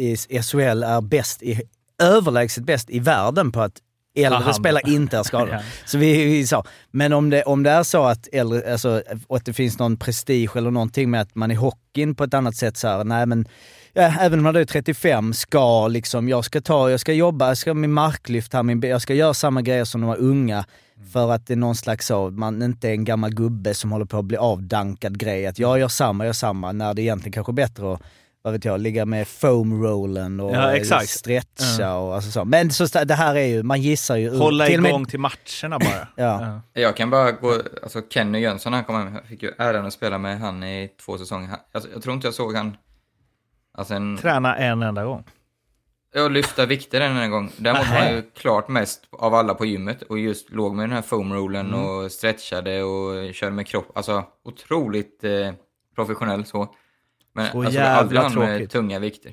SHL är bäst i, överlägset bäst i världen på att äldre spelare inte är skadade. Ja. Så vi, vi sa. Men om det, om det är så att, äldre, alltså, att det finns någon prestige eller någonting med att man i hockeyn på ett annat sätt så här, nej men ja, även om man är 35 ska liksom, jag ska ta, jag ska jobba, jag ska ha min marklyft här, min, jag ska göra samma grejer som de var unga. För att det är någon slags så, man inte är en gammal gubbe som håller på att bli avdankad grej. Att jag gör samma, jag gör samma, när det egentligen kanske är bättre att vad vet jag, ligga med foam rollen och Ja, exakt. stretcha och alltså så. Men så, det här är ju, man gissar ju. Hålla till och med- igång till matcherna bara. Ja. Jag kan bara gå, alltså Kenny Jönsson han kom hem, jag fick ju äran att spela med han i två säsonger. Alltså, jag tror inte jag såg han, alltså en, Träna en enda gång. jag lyfta vikter en enda gång. Däremot var han ju klart mest av alla på gymmet och just låg med den här foam rollen Mm. och stretchade och körde med kropp. Alltså otroligt eh, professionell så. Men Så alltså, jävla aldrig han med tråkigt. tunga vikter.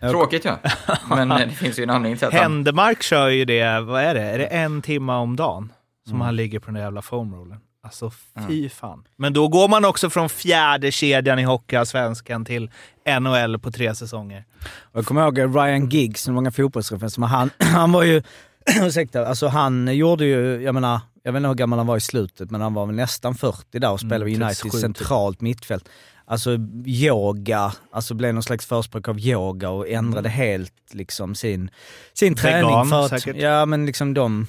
Tråkigt ja. Men eh, det finns ju en anledning till att han... Händemark kör ju det, vad är det? Är det en timme om dagen som han ligger på den där jävla foamrollen? Alltså fy fan. Men då går man också från fjärde kedjan i Hockeyallsvenskan till NHL på tre säsonger. Jag kommer ihåg Ryan Giggs, många fotbollsreferenser, men han, han var ju... ursäkta, alltså han gjorde ju, jag menar, jag vet inte hur gammal han var i slutet, men han var väl nästan 40 där och spelade Mm, United 37 centralt mittfält. Alltså yoga, alltså blev någon slags förespråkare av yoga och ändrade helt liksom sin, sin träning. Vegan, för att, säkert. Ja, men liksom de...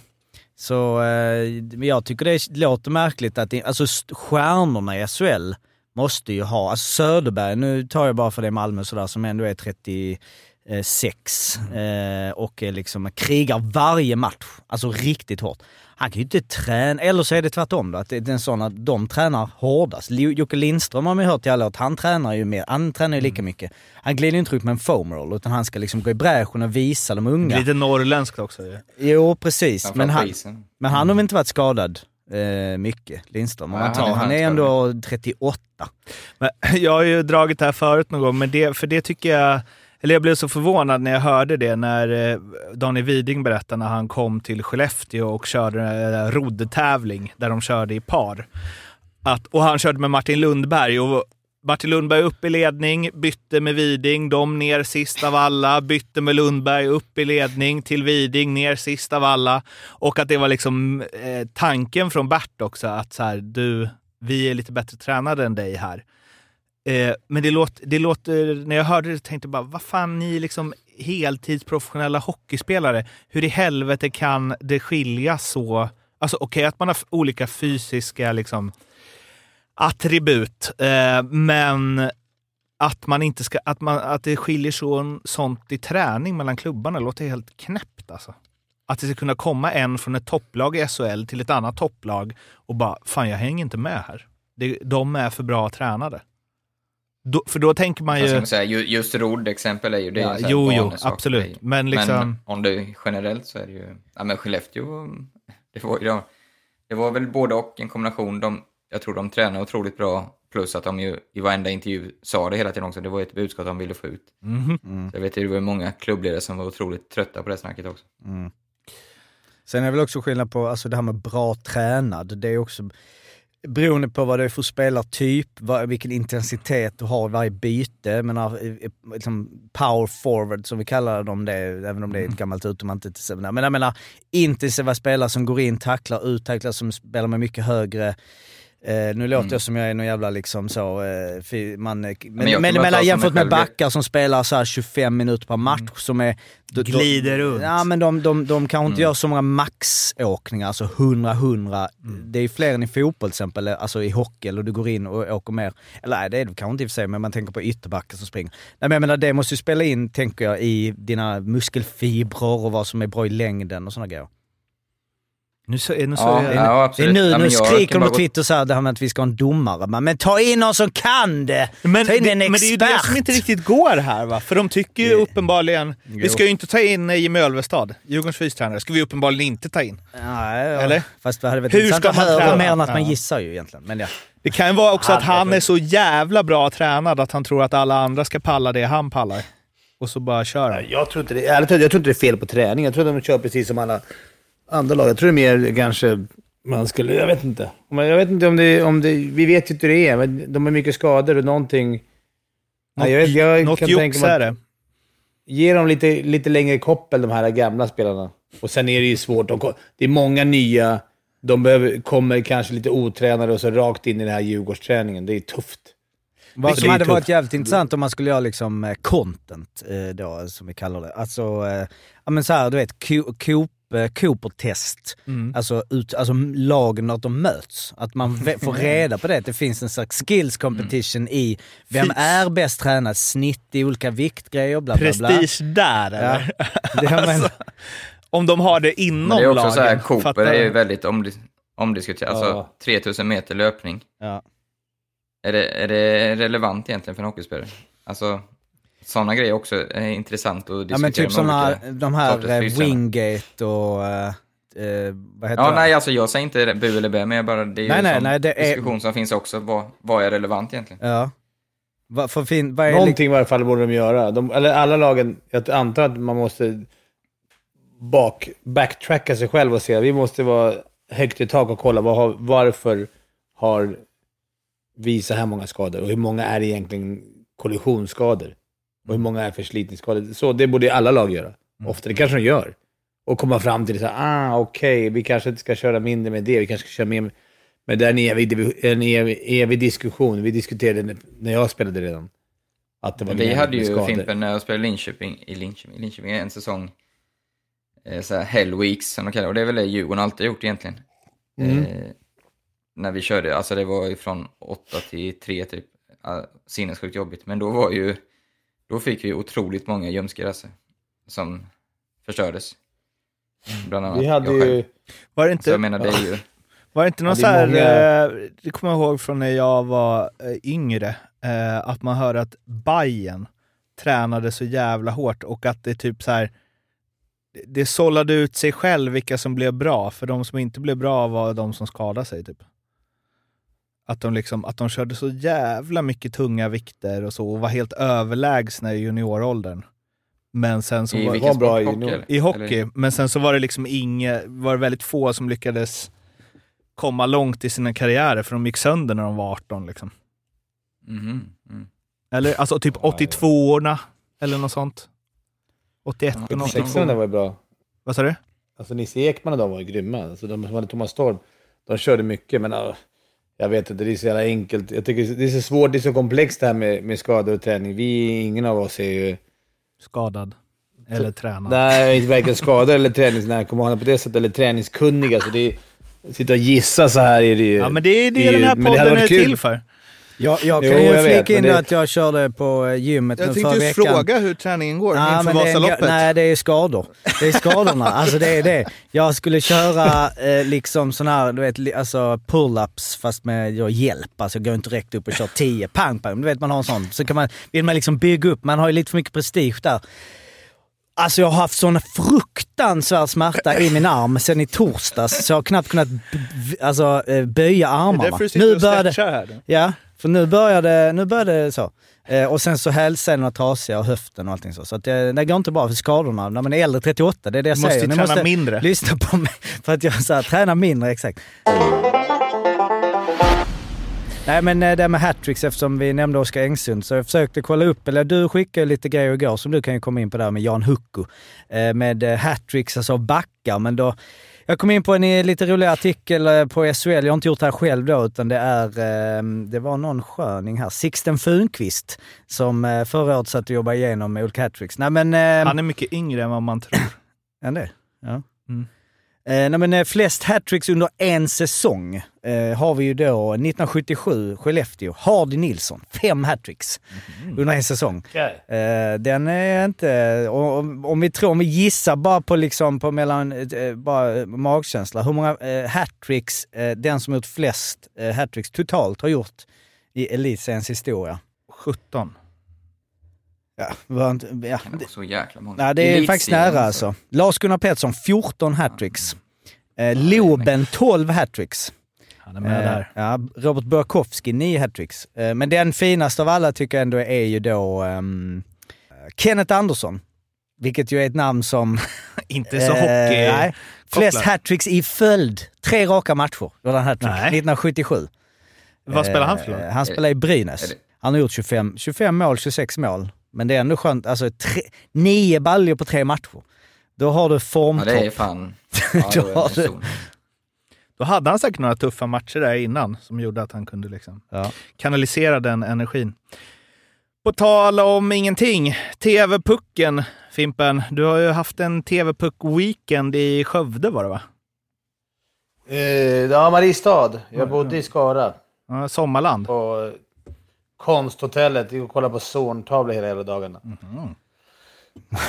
Så eh, jag tycker det låter märkligt att det, alltså st- stjärnorna i SHL måste ju ha, alltså Söderberg, nu tar jag bara för det Malmö sådär, som ändå är 36 eh, och är liksom, krigar varje match, alltså riktigt hårt. Han kan ju inte träna, eller så är det tvärtom då, att det är en sån att de tränar hårdast. Jocke Lindström har man ju hört i alla år att han tränar ju mer, han tränar ju lika mycket. Han glider ju inte ut med en foam roll, utan han ska liksom gå i bräschen och visa de unga. Lite norrländskt också ju. Jo, precis. Men han, men han har väl inte varit skadad eh, mycket, Lindström. Man han han är ändå 38. Men, jag har ju dragit det här förut någon gång, men det, för det tycker jag... Eller jag blev så förvånad när jag hörde det när eh, Daniel Widing berättade när han kom till Skellefteå och körde en eh, roddtävling där de körde i par. Att, och han körde med Martin Lundberg och Martin Lundberg upp i ledning, bytte med Widing, de ner sist av alla, bytte med Lundberg upp i ledning till Widing, ner sist av alla. Och att det var liksom eh, tanken från Bert också, att så här, du, vi är lite bättre tränade än dig här. Eh, men det låter, det låter, när jag hörde det tänkte jag bara, vad fan, ni är liksom heltidsprofessionella hockeyspelare. Hur i helvete kan det skilja så? Alltså okej att man har olika fysiska liksom, attribut, eh, men att, man inte ska, att, man, att det skiljer så, sånt i träning mellan klubbarna låter helt knäppt alltså. Att det ska kunna komma en från ett topplag i SHL till ett annat topplag och bara, fan jag hänger inte med här. Det, de är för bra tränade. Då, för då tänker man ju... ska säga, ju- just rodd exempel är ju det. Ja, jo, jo, absolut. Men liksom... Men om det generellt så är det ju... Ja, men Skellefteå, det var, ja, det var väl både och en kombination. De, jag tror de tränar otroligt bra, plus att de ju i varenda intervju sa det hela tiden också. Det var ett budskap de ville få ut. Mhm. Så jag vet ju, det var många klubbledare som var otroligt trötta på det snacket också. Sen är det väl också skillnad på alltså det här med bra tränad. Det är också beroende på vad det är för spelartyp, vad, vilken intensitet du har i varje byte. Jag menar, liksom power forward som vi kallar dem det, även om det är ett gammalt man inte till Men jag menar intensiva spelare som går in, tacklar, ut, tacklar, som spelar med mycket högre Eh, nu låter jag som jag är någon jävla liksom så, eh, man, eh, men, men, men, som jämfört med backar som spelar så här 25 minuter per match som är... de- de- Glider runt. Ja men de, de, de kanske inte gör så många maxåkningar, alltså 100-100. Det är ju fler än i fotboll till exempel, alltså i hockey, eller du går in och åker mer. Eller nej, det är det kanske inte i och för sig, men man tänker på ytterbackar som springer. Nej men jag menar, det måste ju spela in, tänker jag, i dina muskelfibrer och vad som är bra i längden och sådana grejer. Nu så, nu så Ja, är- ja, Det nu, Ja, nu jag skriker de på Twitter så här, det här med att vi ska ha en domare. Men, men ta in någon som kan det! Men, ta in det, en men det är ju det expert. som inte riktigt går här va? För de tycker ju uppenbarligen... Vi ska ju inte ta in Jimmy Ölvestad, Djurgårdens fystränare. ska vi uppenbarligen inte ta in. Nej, ja. Eller? Fast det hade varit Hur ska att man höra träna? mer än att man gissar ju egentligen. Men ja. Det kan ju vara också att han är så jävla bra tränad att han tror att alla andra ska palla det han pallar. och så bara kör de. Jag tror inte det, jag tror inte det är fel på träning. Jag tror att de kör precis som alla andra lag. Jag tror det är mer kanske man skulle... Jag vet inte. Jag vet inte om det... Om det vi vet ju inte hur det är, men de har mycket skador och någonting... Något, Nej, jag, jag något kan tänka jox är det. Ge dem lite, lite längre koppel, de här gamla spelarna. Och sen är det ju svårt. De, det är många nya. De behöver, kommer kanske lite otränade och så rakt in i den här Djurgårdsträningen. Det är tufft. Vad Det som är hade tufft. varit jävligt intressant om man skulle göra liksom eh, content eh, då, som vi kallar det. Alltså, eh, ja men så här, du vet, Coop- Cooper-test. Mm. Alltså, ut, alltså lagen att de möts. Att man får reda på det. Att det finns en slags skills competition i vem Fy- är bäst tränad, snitt i olika viktgrejer, bla bla bla. Prestige där eller? Det jag menar. Om de har det inom Men det är också lagen. så här, Cooper är ju väldigt omdis- omdiskuterat. Alltså Ja. 3000 meter löpning. Ja. Är det, är det relevant egentligen för en hockeyspelare? Alltså, sådana grejer också är intressant att diskutera Ja men typ sådana, de här. Wingate och... eh, eh, vad heter Ja, det? nej, alltså jag säger inte bu eller bä, men jag bara, det är ju Nej, en nej, nej, det är- diskussion som finns också. Vad, vad är relevant egentligen? Ja. Vad, för fin, vad är Någonting i varje fall borde de göra. De, eller alla lagen, jag antar att man måste bak, backtracka sig själv och se. Vi måste vara högt i tak och kolla vad har, varför har vi så här många skador och hur många är egentligen kollisionsskador och hur många är förslitningsskador. Så det borde alla lag göra. Ofta, det kanske de gör. Och komma fram till så här, ah okej, vi kanske inte ska köra mindre med det, vi kanske ska köra mer med... Men det är en evig, en evig, evig diskussion. Vi diskuterade det när jag spelade redan. Att det var Vi hade ju. Fimpen när jag spelade Linköping, i Linköping, Linköping en säsong, eh, så här Hell Weeks som de kallar det, och det är väl det Djurgården alltid gjort egentligen. Mm. Eh, när vi körde, alltså det var ju från 8 till 3 typ, Ja, sinnessjukt jobbigt, men då var ju, då fick vi otroligt många ljumskar alltså, som förstördes. Bland annat Vi hade jag själv. ju... Var det Så inte, jag menar, det är ju, var det inte någon Ja, så här, är eh, det kommer jag ihåg från när jag var eh, yngre, eh, att man hörde att Bayern tränade så jävla hårt och att det typ så här det- det sållade ut sig själv vilka som blev bra, för de som inte blev bra var de som skadade sig. Typ. Att de, liksom, att de körde så jävla mycket tunga vikter och så och var helt överlägsna i junioråldern. Men sen så i var, vilken var bra i Hockey, i hockey, Eller- men sen så var det liksom inga, var det väldigt få som lyckades komma långt i sina karriärer för de gick sönder när de var 18 liksom. Mhm, mm. Eller alltså typ 82orna eller något sånt. 81 Ja, och 16 82. var ju bra. Vad sa du? Alltså Nisse Ekman och de var ju grymma. Alltså, de som hade Thomas Storm, de körde mycket, men ja, jag vet inte, det är så jävla enkelt. Jag tycker det är så svårt, det är så komplext det här med, med skador och träning. Vi, ingen av oss är ju... Skadad. Eller tränad. Nej, inte varken skadade eller träningsnarkomaner på det sättet, eller träningskunniga. Så det är, sitta och gissa så här är det ju... Ja men det är det, det är den här podden är kul. till för. Jag, jag Jo, kan ju jag vet, flika in det- att jag körde på eh, gymmet nu Jag förra tänkte just veckan. fråga hur träningen går Ja, inför är en, Vasaloppet. nej, det är skador. Det är skadorna. alltså det är det. Jag skulle köra eh, liksom sån här, du vet, alltså pull-ups fast med då, hjälp. Alltså jag går inte direkt upp och kör 10, pang pang. Du vet man har en sån. Så kan man, vill man liksom bygga upp, man har ju lite för mycket prestige där. Alltså jag har haft sån fruktansvärd smärta i min arm sen i torsdags så jag har knappt kunnat alltså, eh, böja det är armarna. därför du sitter och började, stretchar här. Ja, för nu började, nu började det så. Eh, och sen så hälsenorna trasiga och höften och allting så. Så att det, det går inte bra för skadorna när man är äldre, 38, det är det jag Du måste säger. ju Ni träna måste mindre. lyssna på mig för att jag så här, tränar mindre, exakt. Nej men eh, det med hattricks eftersom vi nämnde Oskar Engsund så jag försökte kolla upp, eller du skickade lite grejer igår som du kan ju komma in på där med Jan Hucko. Eh, med eh, hattricks, alltså backar, men då jag kom in på en eh, lite rolig artikel eh, på SHL, jag har inte gjort det här själv då, utan det är, eh, det var någon sköning här, Sixten Funqvist, som eh, förra året satt och jobbade igenom med olika hattricks. Nej men... eh, Han är mycket yngre än vad man tror. än det? Ja. Mm. Eh, nej men, eh, flest hattricks under en säsong eh, har vi ju då 1977, Skellefteå, Hardy Nilsson, fem hattricks under en säsong. Eh, den är inte... Om, om vi tror, om vi gissar bara på liksom på mellan, eh, bara eh, magkänsla, hur många hattricks den som gjort flest hattricks totalt har gjort i elitseriens historia? 17. Ja, var inte, ja, det vara så jäkla många. Nej, det är Elitserien, faktiskt nära alltså. Lars-Gunnar Pettersson, 14 hattricks. Eh, Loben, 12 hattricks. Han är med Eh, där. ja, Robert Burakovsky, 9 hattricks. Eh, men den finaste av alla tycker jag ändå är ju då ehm, Kenneth Andersson, vilket ju är ett namn som... Inte så hockey... nej. Flest hattricks i följd. Tre raka matcher gjorde han hattrick. Nej. 1977. Vad spelar han för Eh, lag? Han spelar i Brynäs. Han har gjort 25, 25 mål, 26 mål. Men det är ändå skönt. Alltså tre, nio baljor på tre matcher. Då har du Ja, formtopp. det är fan... Ja, då är Ja, det- zon. Då hade han säkert några tuffa matcher där innan som gjorde att han kunde liksom Ja. kanalisera den energin. På tal om ingenting, TV-pucken, Fimpen. Du har ju haft en TV-puck-weekend i Skövde var det va? Eh, ja, Mariestad. Jag bodde i Skara. Ja, sommarland. På konsthotellet. Jag kollade på zorntavlor hela jävla dagarna.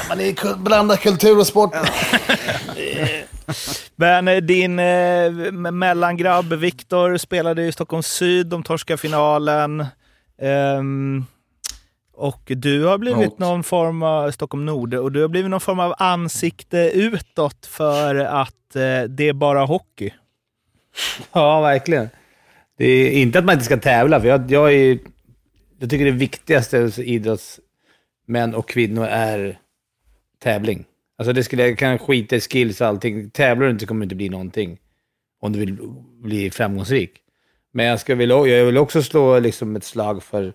Man är kul- blandar kultur och sport. Men eh, din eh, me- mellangrabb Viktor spelade i Stockholm Syd, de torskade finalen. Ehm, och du har blivit Mot. någon form av Stockholm Nord och du har blivit någon form av ansikte utåt för att eh, det är bara hockey. Ja, verkligen. Det är inte att man inte ska tävla, för jag, jag, är, jag tycker det viktigaste hos idrottsmän och kvinnor är tävling. Alltså det skulle, jag kan skita i skills och allting. Tävlar du inte kommer det inte bli någonting om du vill bli framgångsrik. Men jag, ska vilja, jag vill också slå liksom ett slag för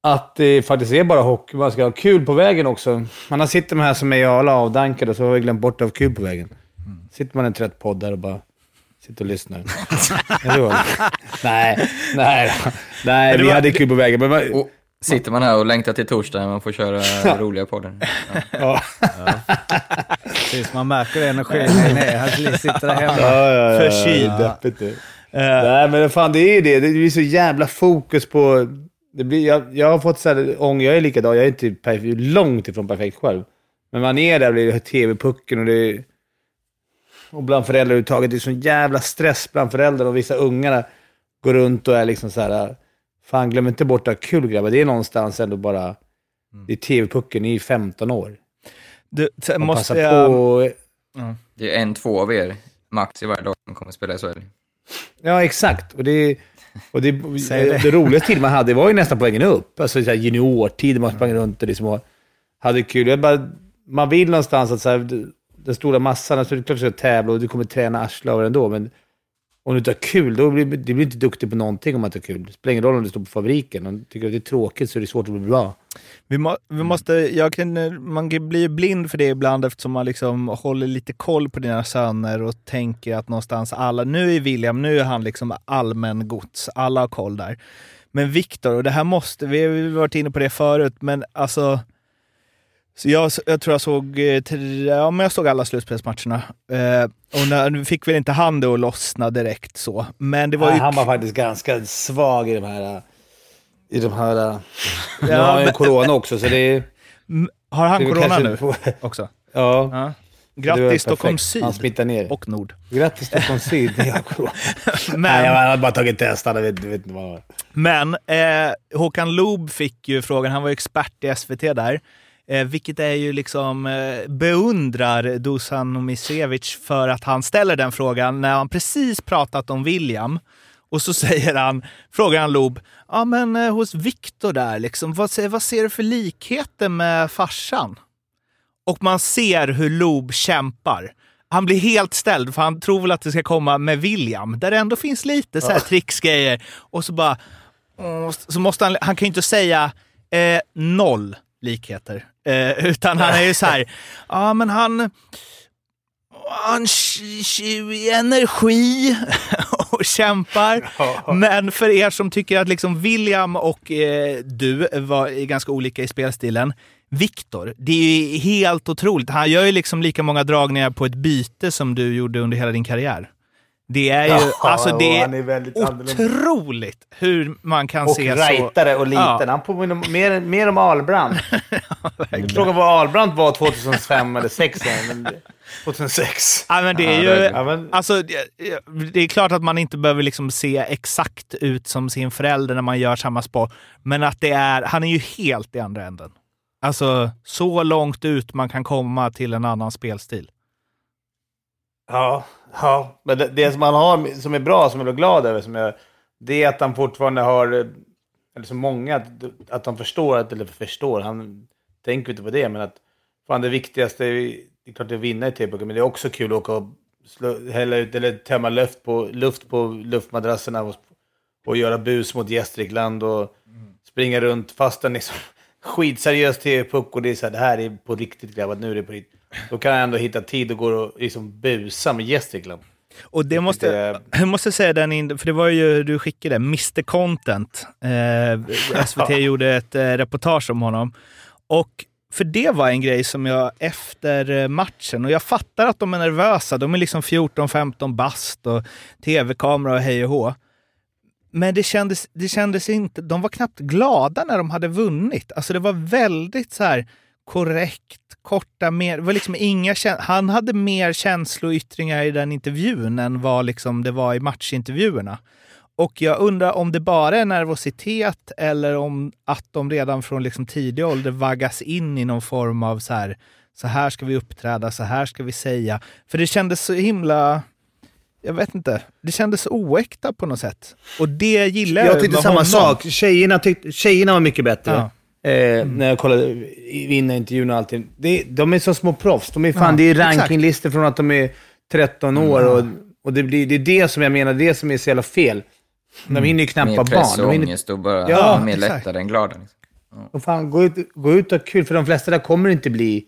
att det faktiskt är bara hockey. Man ska ha kul på vägen också. Man har sitter med här som är alla avdankade och så har vi glömt bort att ha kul på vägen. Sitter man en trött podd där och bara sitter och lyssnar. Nej, nej, nej, vi var- hade kul på vägen. Men man, Och sitter man här och längtar till torsdag när man får köra roliga podden. Ja. ja. Precis, man märker det energin är ner. Han sitter där hemma. Ja, ja, ja, Förkyld. ja. Eh, Nej, men fan det är ju det. Det blir så jävla fokus på... Det blir, jag, jag har fått så här, ång, jag är likadan. Jag är inte perf- långt ifrån perfekt själv. Men man är där och det är tv-pucken och det är... Och bland föräldrar överhuvudtaget. Det är sån jävla stress bland föräldrar och vissa ungarna går runt och är liksom så här... Fan, glöm inte bort att kul grabbar. Det är någonstans ändå bara... Det är tv-pucken i 15 år. du, måste jag... på och, Det är en, två av er max i varje lag som kommer att spela i SHL. Ja, exakt. Och det, och det, det. det. roligaste tid man hade var ju nästan på vägen upp. Alltså så här juniortid, man sprang runt och liksom och hade kul. Jag bara, man vill någonstans att så här, den stora massan, alltså det är klart att du ska tävla och du kommer träna arslet av ändå, men om du inte har kul, då blir du blir inte duktig på någonting om man inte har kul. Det spelar ingen roll om du står på fabriken. Om du tycker att det är tråkigt så är det svårt att bli bra. Vi, må, vi måste, jag kan, man kan bli blind för det ibland eftersom man liksom håller lite koll på dina söner och tänker att någonstans alla, nu är William, nu är han liksom allmän gods, alla har koll där. Men Viktor, och det här måste, vi har ju varit inne på det förut, men alltså så jag, jag tror jag såg, eh, tre, ja, men jag såg alla slutspelsmatcherna. Eh, och när, nu fick väl inte han det att lossna direkt så. Men det var ju... Nej, han var faktiskt ganska svag i de här... I de här... nu Ja, har han ju corona också, så det är... Har han är corona nu också? Ja. Ja. Grattis Stockholm. Syd Han smittar ner. och Nord. Grattis Stockholm Syd. Men, Nej, jag hade bara tagit test. Han vet, vet inte vad. Men eh, Håkan Loob fick ju frågan, han var ju expert i SVT där, eh, vilket är ju liksom eh, beundrar Dusan Omisevic för att han ställer den frågan när han precis pratat om William. Och så säger han, frågar han Loob, ja men eh, hos Viktor där, liksom, vad, ser- vad ser du för likheter med farsan? Och man ser hur Loob kämpar. Han blir helt ställd för han tror väl att det ska komma med William, där det ändå finns lite så här tricksgrejer. Och så bara... Så måste han, han kan ju inte säga eh, noll likheter. Eh, utan han är ju så här, ja men han... Han energi och kämpar. Men för er som tycker att liksom William och eh, du var ganska olika i spelstilen. Viktor, det är ju helt otroligt. Han gör ju liksom lika många dragningar på ett byte som du gjorde under hela din karriär. Det är ju, Ja, alltså det är är otroligt hur man kan Och se så. rightare och liten. Ja. Han påminner mer, mer om Ahlbrandt. Frågan var Ahlbrandt var 2005 eller 2006. Men 2006. Ja, men det är Ja, ju... Ja, men, Alltså, det- det är klart att man inte behöver liksom se exakt ut som sin förälder när man gör samma sport. Men att det är, han är ju helt i andra änden. Alltså, så långt ut man kan komma till en annan spelstil. ja, ja, men det, det som han har som är bra, som jag är glad över, som jag, det är att han fortfarande har, eller så många, att, att de förstår, att, eller förstår, han tänker inte på det, men att fan det viktigaste, är- det är klart att vinna i TV-pucken, men det är också kul att åka och slå, hälla ut eller tömma luft på, luft på luftmadrasserna och, och göra bus mot Gästrikland och springa runt fast en liksom skitseriös TV-puck och det är så här, det här är på riktigt grabbar, nu är det på riktigt. Då kan jag ändå hitta tid och gå och liksom busa med Gästrikland. Och det måste, Det- jag måste säga den, för det var ju, du skickade Mr Content. Eh, SVT gjorde ett eh, reportage om honom. Och för det var en grej som jag efter eh, matchen, och jag fattar att de är nervösa, de är liksom 14-15 bast och tv-kamera och hej och hå. Men det kändes, det kändes inte, de var knappt glada när de hade vunnit. Alltså det var väldigt så här korrekt, korta, mer, var liksom inga, han hade mer känsloyttringar i den intervjun än vad liksom det var i matchintervjuerna. Och jag undrar om det bara är nervositet eller om att de redan från liksom tidig ålder vaggas in i någon form av så här, så här ska vi uppträda, så här ska vi säga. För det kändes så himla, jag vet inte, det kändes så oäkta på något sätt. Och det gillar jag Jag tyckte samma honom. sak. Tjejerna, tyckte, tjejerna var mycket bättre. Ja. Eh, När jag kollade vinnarintervjun och allting. Det, de är så små proffs. De är fan, Ja, det är rankinglistor från att de är 13 år. Och, och det, blir, det är det som jag menar, det som är så jävla fel. De hinner ju knappt Mer vara press barn. De hinner, ångest och bara Ja, ja, mer exakt. lättare än glada. Liksom. och fan, gå, ut, gå ut och ha kul, för de flesta där kommer inte bli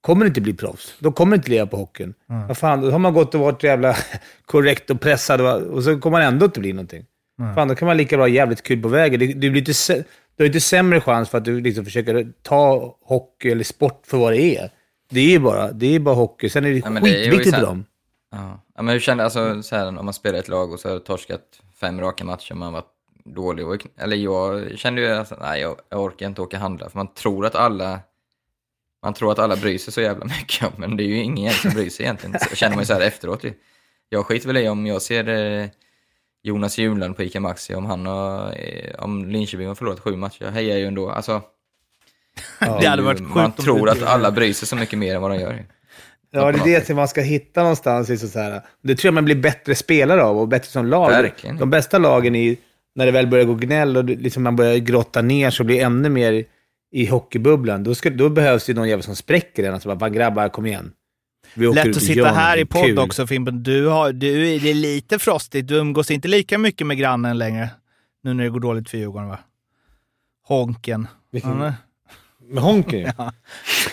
kommer inte bli proffs. De kommer inte leva på hockeyn. Vad fan, då har man gått och varit jävla korrekt och pressad och, och så kommer man ändå inte bli någonting. Fan, då kan man lika bra ha jävligt kul på vägen. Det, det blir inte, du har inte sämre chans för att du liksom försöker ta hockey eller sport för vad det är. Det är ju bara, det är bara hockey. Sen är det Ja, skitviktigt för dem. Ja. ja, men hur kände, alltså så här, om man spelar ett lag och så har torskat fem raka matcher, man var dålig. Och, eller jag kände ju att nej, jag, jag orkar inte åka och handla, för man tror att alla man tror att alla bryr sig så jävla mycket, men det är ju ingen som bryr sig egentligen. Så känner man ju så här efteråt. Jag skiter väl i om jag ser eh, Jonas Junland på ICA Maxi, om han har, eh, om Linköping har förlorat sju matcher. Jag hejar ju ändå. Alltså, Det hade varit sjukt man tror det- att alla bryr sig så mycket mer än vad de gör. Ja, det är det som man ska hitta någonstans. Liksom så här. Det tror jag man blir bättre spelare av och bättre som lag. Verkligen. De bästa lagen är när det väl börjar gå gnäll och det- liksom man börjar grotta ner sig och blir ännu mer i hockeybubblan. Då, ska, då behövs ju någon jävel som spräcker den. Alltså bara, "Fan, grabbar, kom igen. Lätt att sitta här i podd kul." också Fimpen. Du har, du, är- det är lite frostigt. Du umgås inte lika mycket med grannen längre. Nu när det går dåligt för Djurgården va? Honken. Vilken- Ja, Med Honken Ja,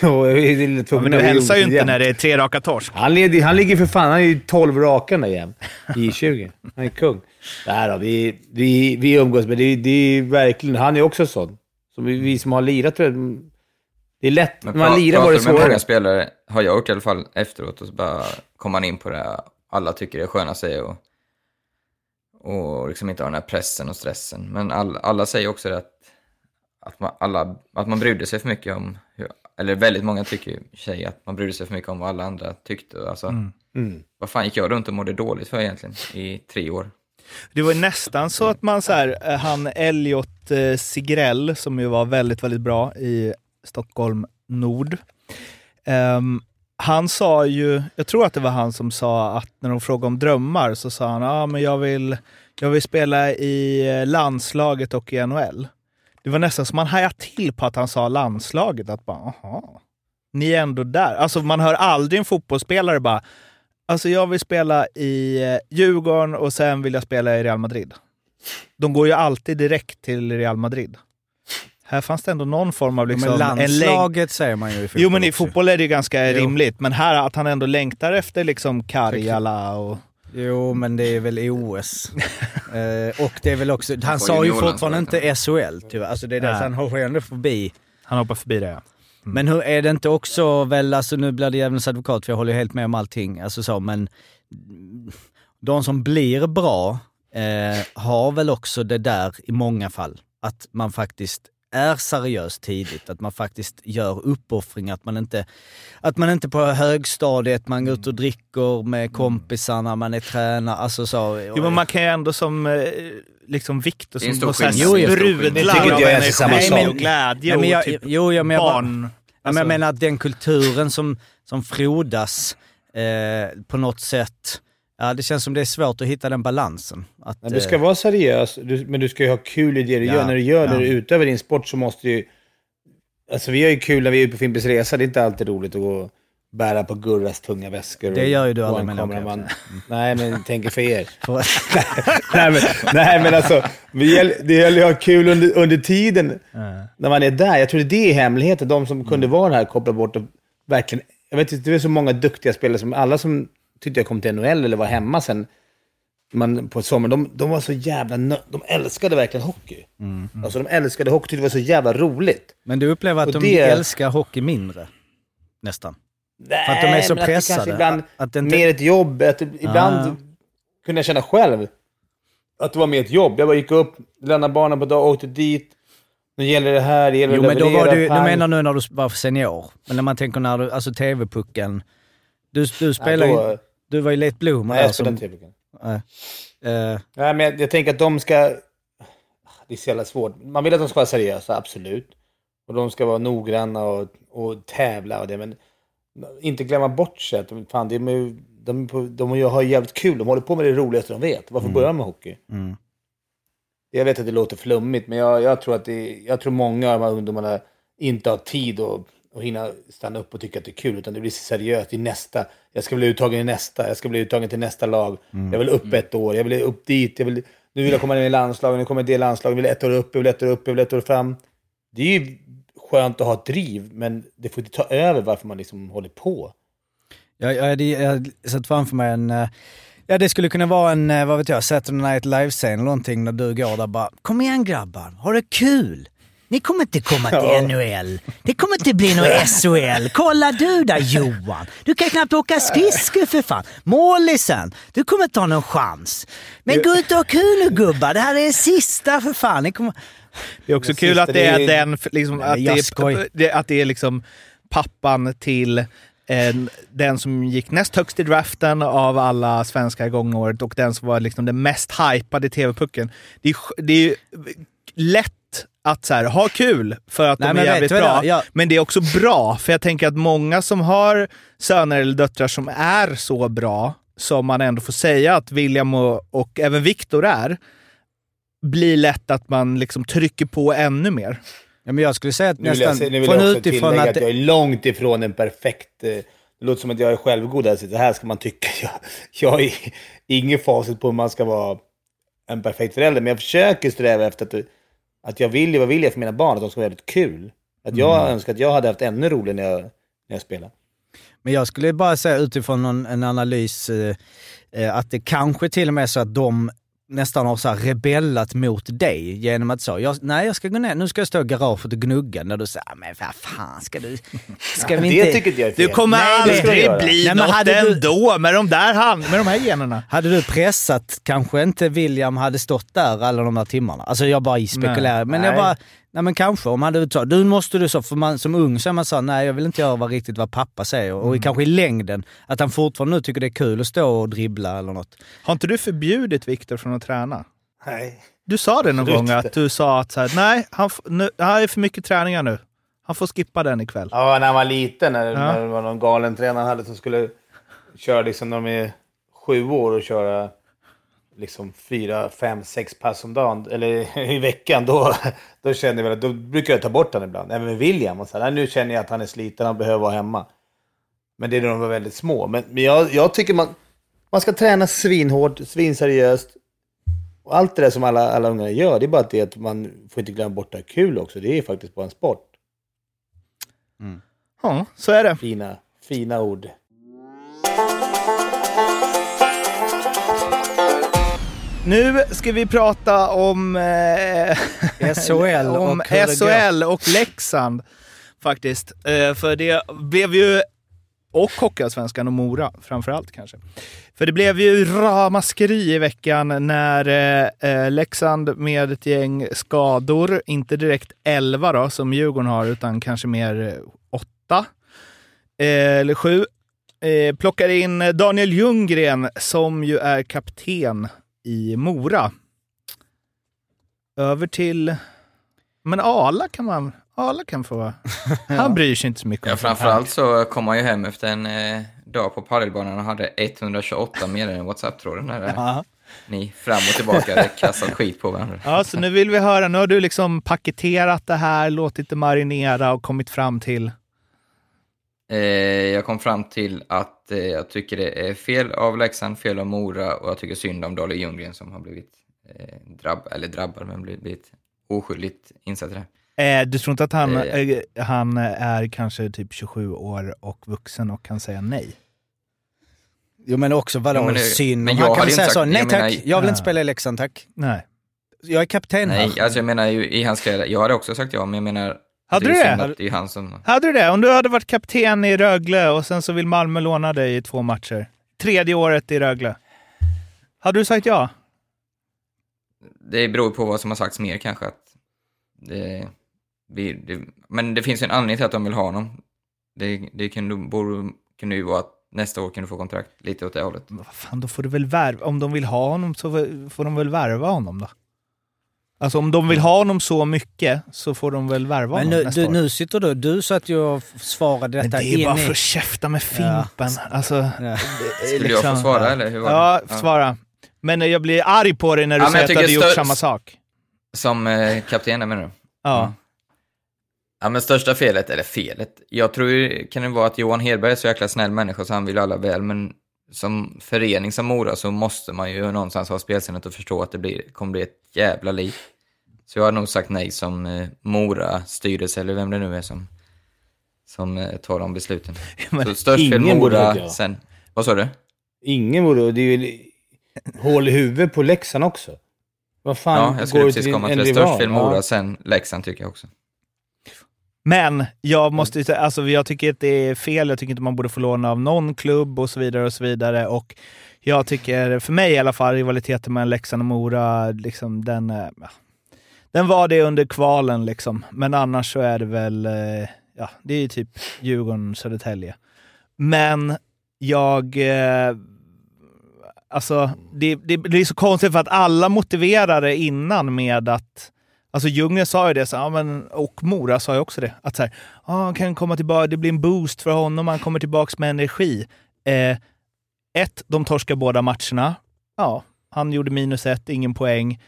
tvungen men du hälsar ju inte jämt. när det är tre raka torsk. Han, leder, han ligger för fan, han är ju 12 raka där jämt. I 20. Han är kung. Nej då, vi, vi, vi umgås, men det, det är verkligen, han är också sån. Som vi, vi som har lirat, tror jag, det är lätt. Men När man lirar var det du med svårare. många spelare, har jag gjort i alla fall efteråt, och så bara kommer man in på det alla tycker det är sköna säger och, och liksom inte har den här pressen och stressen. Men all, alla säger också det att, att, man, alla, att man brydde sig för mycket om, hur, eller väldigt många tycker sig att man brydde sig för mycket om vad alla andra tyckte. Alltså, Mm. Vad fan gick jag runt och mådde dåligt för egentligen i tre år? Det var ju nästan så att man så här, eh, han Elliot eh, Sigrell, som ju var väldigt, väldigt bra i Stockholm Nord. Um, han sa ju, jag tror att det var han som sa att när de frågade om drömmar så sa han, ah, men jag vill, jag vill spela i eh, landslaget och i NHL. Det var nästan som man hajade till på att han sa landslaget, att bara, aha, ni är ändå där. Alltså man hör aldrig en fotbollsspelare bara, Alltså jag vill spela i eh, Djurgården och sen vill jag spela i Real Madrid. De går ju alltid direkt till Real Madrid. Här fanns det ändå någon form av liksom... men en länk- landslaget säger man ju i fotboll Jo men i fotboll är det ju ganska Jo. rimligt. Men här att han ändå längtar efter liksom Karjala och... Jo, men det är väl OS. eh, och det är väl också, han sa ju fortfarande inte SHL tyvärr. Alltså det är det, så han hoppar ändå förbi. Han hoppar förbi det ja. Men hur är det inte också väl, alltså nu blir det djävulens advokat för jag håller ju helt med om allting, alltså så, men de som blir bra eh, har väl också det där i många fall, att man faktiskt är seriös tidigt, att man faktiskt gör uppoffringar, att man inte, att man inte på högstadiet, man går ut och dricker med kompisarna, man är tränare, alltså så. Jo men man kan ju ändå som eh, liksom Viktor som jo. sprudlar av energi och glädje men och typ jo, jag menar bara- barn. Ja, Alltså- men jag menar att den kulturen som, som frodas eh, på något sätt, ja det känns som det är svårt att hitta den balansen. Att, Ja, du ska eh, vara seriös, du, men du ska ju ha kul i det du Ja, gör. När du gör ja. du utövar din sport så måste ju... Alltså vi har ju kul när vi är ute på Fimpens Resa. Det är inte alltid roligt att gå och bära på Gurras tunga väskor. Det gör ju du aldrig, men okej, kameraman. Nej, men tänker för er. nej, men, nej, men alltså, vi det gäller ju att ha kul under, under tiden när man är där. Jag tror det är hemligheten. De som kunde vara här koppla bort och verkligen... Jag vet inte, det är så många duktiga spelare som alla som tyckte jag kom till NHL eller var hemma sen man, på sommaren, de, de var så jävla nö- De älskade verkligen hockey. Alltså de älskade hockey, tyckte det var så jävla roligt. Men du upplever att Och de det- älskar hockey mindre? Nästan. För att de är så men att det pressade. Ibland Att det inte- mer ett jobb. Att det, ibland Ah. kunde jag känna själv att det var mer ett jobb. Jag bara gick upp, lämnade barnen på dag, åkte dit. Nu gäller det här, det gäller Jo att men då leverera. var du, du menar nu när du var senior. Men när man tänker när du, alltså TV-pucken. Du, du Ja, spelar ju, du var ju late bloomer Nej, jag spelar som... inte TV. Nej. Eh, Nej, men jag, jag tänker att de ska... Det är så jävla svårt. Man vill att de ska vara seriösa, absolut. Och de ska vara noggranna och, och tävla och det, men inte glömma bort sig. Att de, fan, de, är, ju- de, på- de har jävligt kul. De håller på med det roligaste de vet. Varför börjar de med hockey? mm. Jag vet att det låter flummigt, men jag, jag tror att det, jag tror många av de här ungdomarna inte har tid att, att hinna stanna upp och tycka att det är kul, utan det blir seriöst i nästa. Jag ska bli uttagen i nästa, jag ska bli uttagen till nästa lag. Jag vill upp ett år, jag vill upp dit, jag vill, nu vill jag komma ner i landslaget, nu kommer det landslaget, jag vill ett år upp, jag vill ett år upp, jag vill ett år fram. Det är ju skönt att ha ett driv, men det får inte ta över varför man liksom håller på. Jag, jag, jag sett framför mig en... eh, Ja det skulle kunna vara en, eh, vad vet jag, Saturday Night Live-scen eller någonting när du går där bara Kom igen grabbar, ha det kul! Ni kommer inte komma till NHL. Det kommer inte bli något SHL. Kolla du där Johan. Du kan knappt åka skridskor för fan. Målisen, du kommer inte ha någon chans. Men gå ut och ha kul nu gubbar. Det här är sista för fan. Ni kommer... Det är också Det kul att det är den, liksom, att, det jag är, att det är liksom pappan till en, den som gick näst högst i draften av alla svenskar gångåret och den som var liksom den mest hypade i TV-pucken. Det är, det är lätt att så här, ha kul för att Nej, de är jävligt bra. det är? Ja. Men det är också bra, för jag tänker att många som har söner eller döttrar som är så bra, som man ändå får säga att William och, och även Viktor är, blir lätt att man liksom trycker på ännu mer. Ja, men jag skulle säga att Nu vill jag, nästan nu vill från jag också tillägga att... att, jag är långt ifrån en perfekt... eh, Det låter som att jag är självgod. där, så Det här ska man tycka. Jag, jag har ingen facit på hur man ska vara en perfekt förälder, men jag försöker sträva efter att, att jag vill, vad vill jag för mina barn? Att de ska ha väldigt kul. Att jag Mm. önskar att jag hade haft ännu roligare när jag, när jag spelade. Men jag skulle bara säga utifrån någon, en analys eh, eh, att det kanske till och med är så att de nästan har så här rebellat mot dig genom att säga nej jag ska gå ner, nu ska jag stå i garaget och gnugga. När du säger, men vad fan ska du... Ska vi Det inte... tycker inte jag är fel. Du kommer Nej, det jag aldrig göra. bli Nej, men något hade du- ändå med de, där hand, med de här generna. Hade du pressat kanske inte William hade stått där alla de här timmarna. Alltså jag bara spekulerar. Men jag Nej. bara, nej men kanske om han hade uttalat, du måste du så, för man, som ung så är man så nej jag vill inte göra vad riktigt vad pappa säger. Och Mm. kanske i längden, att han fortfarande nu tycker det är kul att stå och dribbla eller något. Har inte du förbjudit Viktor från att träna? Nej. Du sa det någon gång att du sa att så här, nej, han, nu, här är för mycket träningar nu. Han får skippa den ikväll. Ja, när han var liten, när, Ja. när det var någon galen tränare han hade som skulle köra liksom när de är sju år och köra liksom fyra, fem, sex pass om dagen, eller i veckan, då, då känner jag att då brukar jag ta bort honom ibland. Även med William. Och så här, nu känner jag att han är sliten, han behöver vara hemma. Men det är när de var väldigt små. Men, men jag, jag tycker man, man ska träna svinhårt, svinseriöst. Och allt det där som alla, alla ungar gör, det är bara det att man får inte glömma bort det här kul också. Det är faktiskt bara en sport. Ja, så är det. Fina, fina ord. Nu ska vi prata om, eh, SHL och om går. SHL och Leksand. Faktiskt. Eh, för det blev ju, och Hockeyallsvenskan och Mora framförallt kanske. För det blev ju ramaskri i veckan när eh, eh, Leksand med ett gäng skador, inte direkt 11 då som Djurgården har, utan kanske mer eh, åtta eh, eller sju. Eh, plockar in Daniel Ljunggren som ju är kapten i Mora. Över till... Men Ala kan man... Ala kan få... Han bryr sig inte så mycket Ja, framförallt så kom han ju hem efter en eh, dag på padelbanan och hade 128 meddelanden i WhatsApp-tråden. Ja. ni fram och tillbaka hade kastat skit på varandra. Ja, så nu vill vi höra. Nu har du liksom paketerat det här, låtit det marinera och kommit fram till... Eh, jag kom fram till att eh, jag tycker det är fel av Leksand, fel av Mora och jag tycker synd om Dale Ljunggren som har blivit eh, drabb, eller drabbad, men blivit, blivit oskyldigt insatt i det här. Eh, du tror inte att han, Eh. han är kanske typ 27 år och vuxen och kan säga nej? Jo men också vadå Jo, men synd. men han kan säga så, nej jag tack, menar- jag vill Ja. inte spela i Leksand tack. Nej. Jag är kapten här. Nej, alltså jag menar ju i hans karriär, jag hade också sagt ja, men jag menar... Hade det du det? Det är han som... Hade du det? Om du hade varit kapten i Rögle och sen så vill Malmö låna dig i två matcher. Tredje året i Rögle. Hade du sagt ja? Det beror på vad som har sagts mer kanske. Att det, vi, det, men det finns ju en anledning till att de vill ha honom. Det, det kunde, borde, kunde ju vara att nästa år kan du få kontrakt lite åt det hållet. Men vad fan, då får du väl värva. Om de vill ha honom så får de väl värva honom då? Alltså om de vill ha honom så mycket så får de väl värva Men honom nu, nästa du, år. nu sitter du, du satt ju och svarade Men detta det är bara för att käfta med fimpen. Alltså, Ja. det är Skulle jag få svara eller hur var Ja, det? svara. Men jag blir arg på dig när du Ja, men säger att du hade gjort samma sak. Som eh, kapten där menar du? Ja. Mm. Ja men största felet, eller felet, jag tror ju- kan det vara att Johan Hedberg är så jäkla snäll människa så han vill alla väl, men som förening som Mora så måste man ju någonstans ha spelsinnet och förstå att det blir, kommer bli ett jävla liv. Så jag har nog sagt nej som eh, Mora styrelse eller vem det nu är som, som eh, tar de besluten. Men så störst fel ingen borde Mora, jag. sen... Vad sa du? Ingen borde... Det är ju hål i huvudet på Leksand också. Vad fan Ja, jag skulle går precis till komma en till det. rival? Störst fel Mora, sen Leksand tycker jag också. Men jag måste ju säga, alltså jag tycker att det är fel. Jag tycker inte man borde få låna av någon klubb och så vidare och så vidare. Och jag tycker, för mig i alla fall, rivaliteten mellan Leksand och Mora, liksom, den, eh, den var det under kvalen liksom. Men annars så är det väl, eh, ja, det är typ Djurgården, Södertälje. Men jag, eh, alltså det, det, är så konstigt för att alla motiverade innan med att Alltså Ljunggren sa ju det, så, ja, men, och Mora sa ju också det. Att så här, ja, han kan komma tillbaka, det blir en boost för honom, han kommer tillbaka med energi. Eh, ett, de torskar båda matcherna. Ja, han gjorde minus ett, ingen poäng.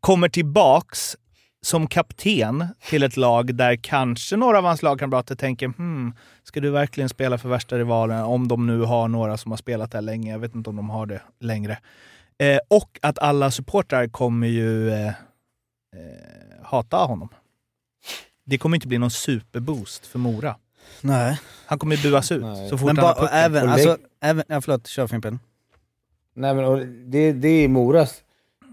Kommer tillbaks som kapten till ett lag där kanske några av hans lagkamrater tänker hmm, ska du verkligen spela för värsta rivalen? Om de nu har några som har spelat där länge. Jag vet inte om de har det längre. Eh, och att alla supportrar kommer ju eh, eh, hata honom. Det kommer inte bli någon superboost för Mora. Nej. Han kommer ju buas ut Nej. så fort Men han har bara, pucken. även, alltså, även, ja, förlåt, kör Fimpen. Nej, men och det, det är Moras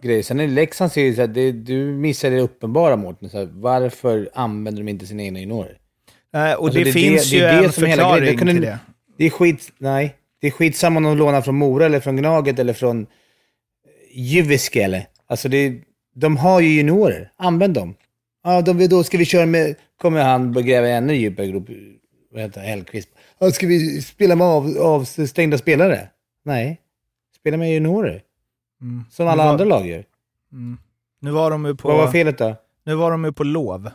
grej. Sen är Leksand ser ju så här, det, du missar det uppenbara Mårten. Så här, varför använder de inte sina egna juniorer? Eh, och Alltså, det, det finns det- ju det en som är hela förklaring grejen. Det kunde- till det. Det är skit... Nej. Det är skitsamma om de lånar från Mora eller från Gnaget eller från Jyväskylä. Alltså det, de har ju juniorer. Använd dem. Ja, de, då ska vi köra med... Kommer han gräva ännu djupare grop. Vad heter? Hellkvist. Ja, ska vi spela med av, avstängda spelare? Nej. Spela med juniorer. Mm. Som alla var- andra lag gör. Mm. Nu var de ju på... Vad var felet då? Nu var de ju på lov.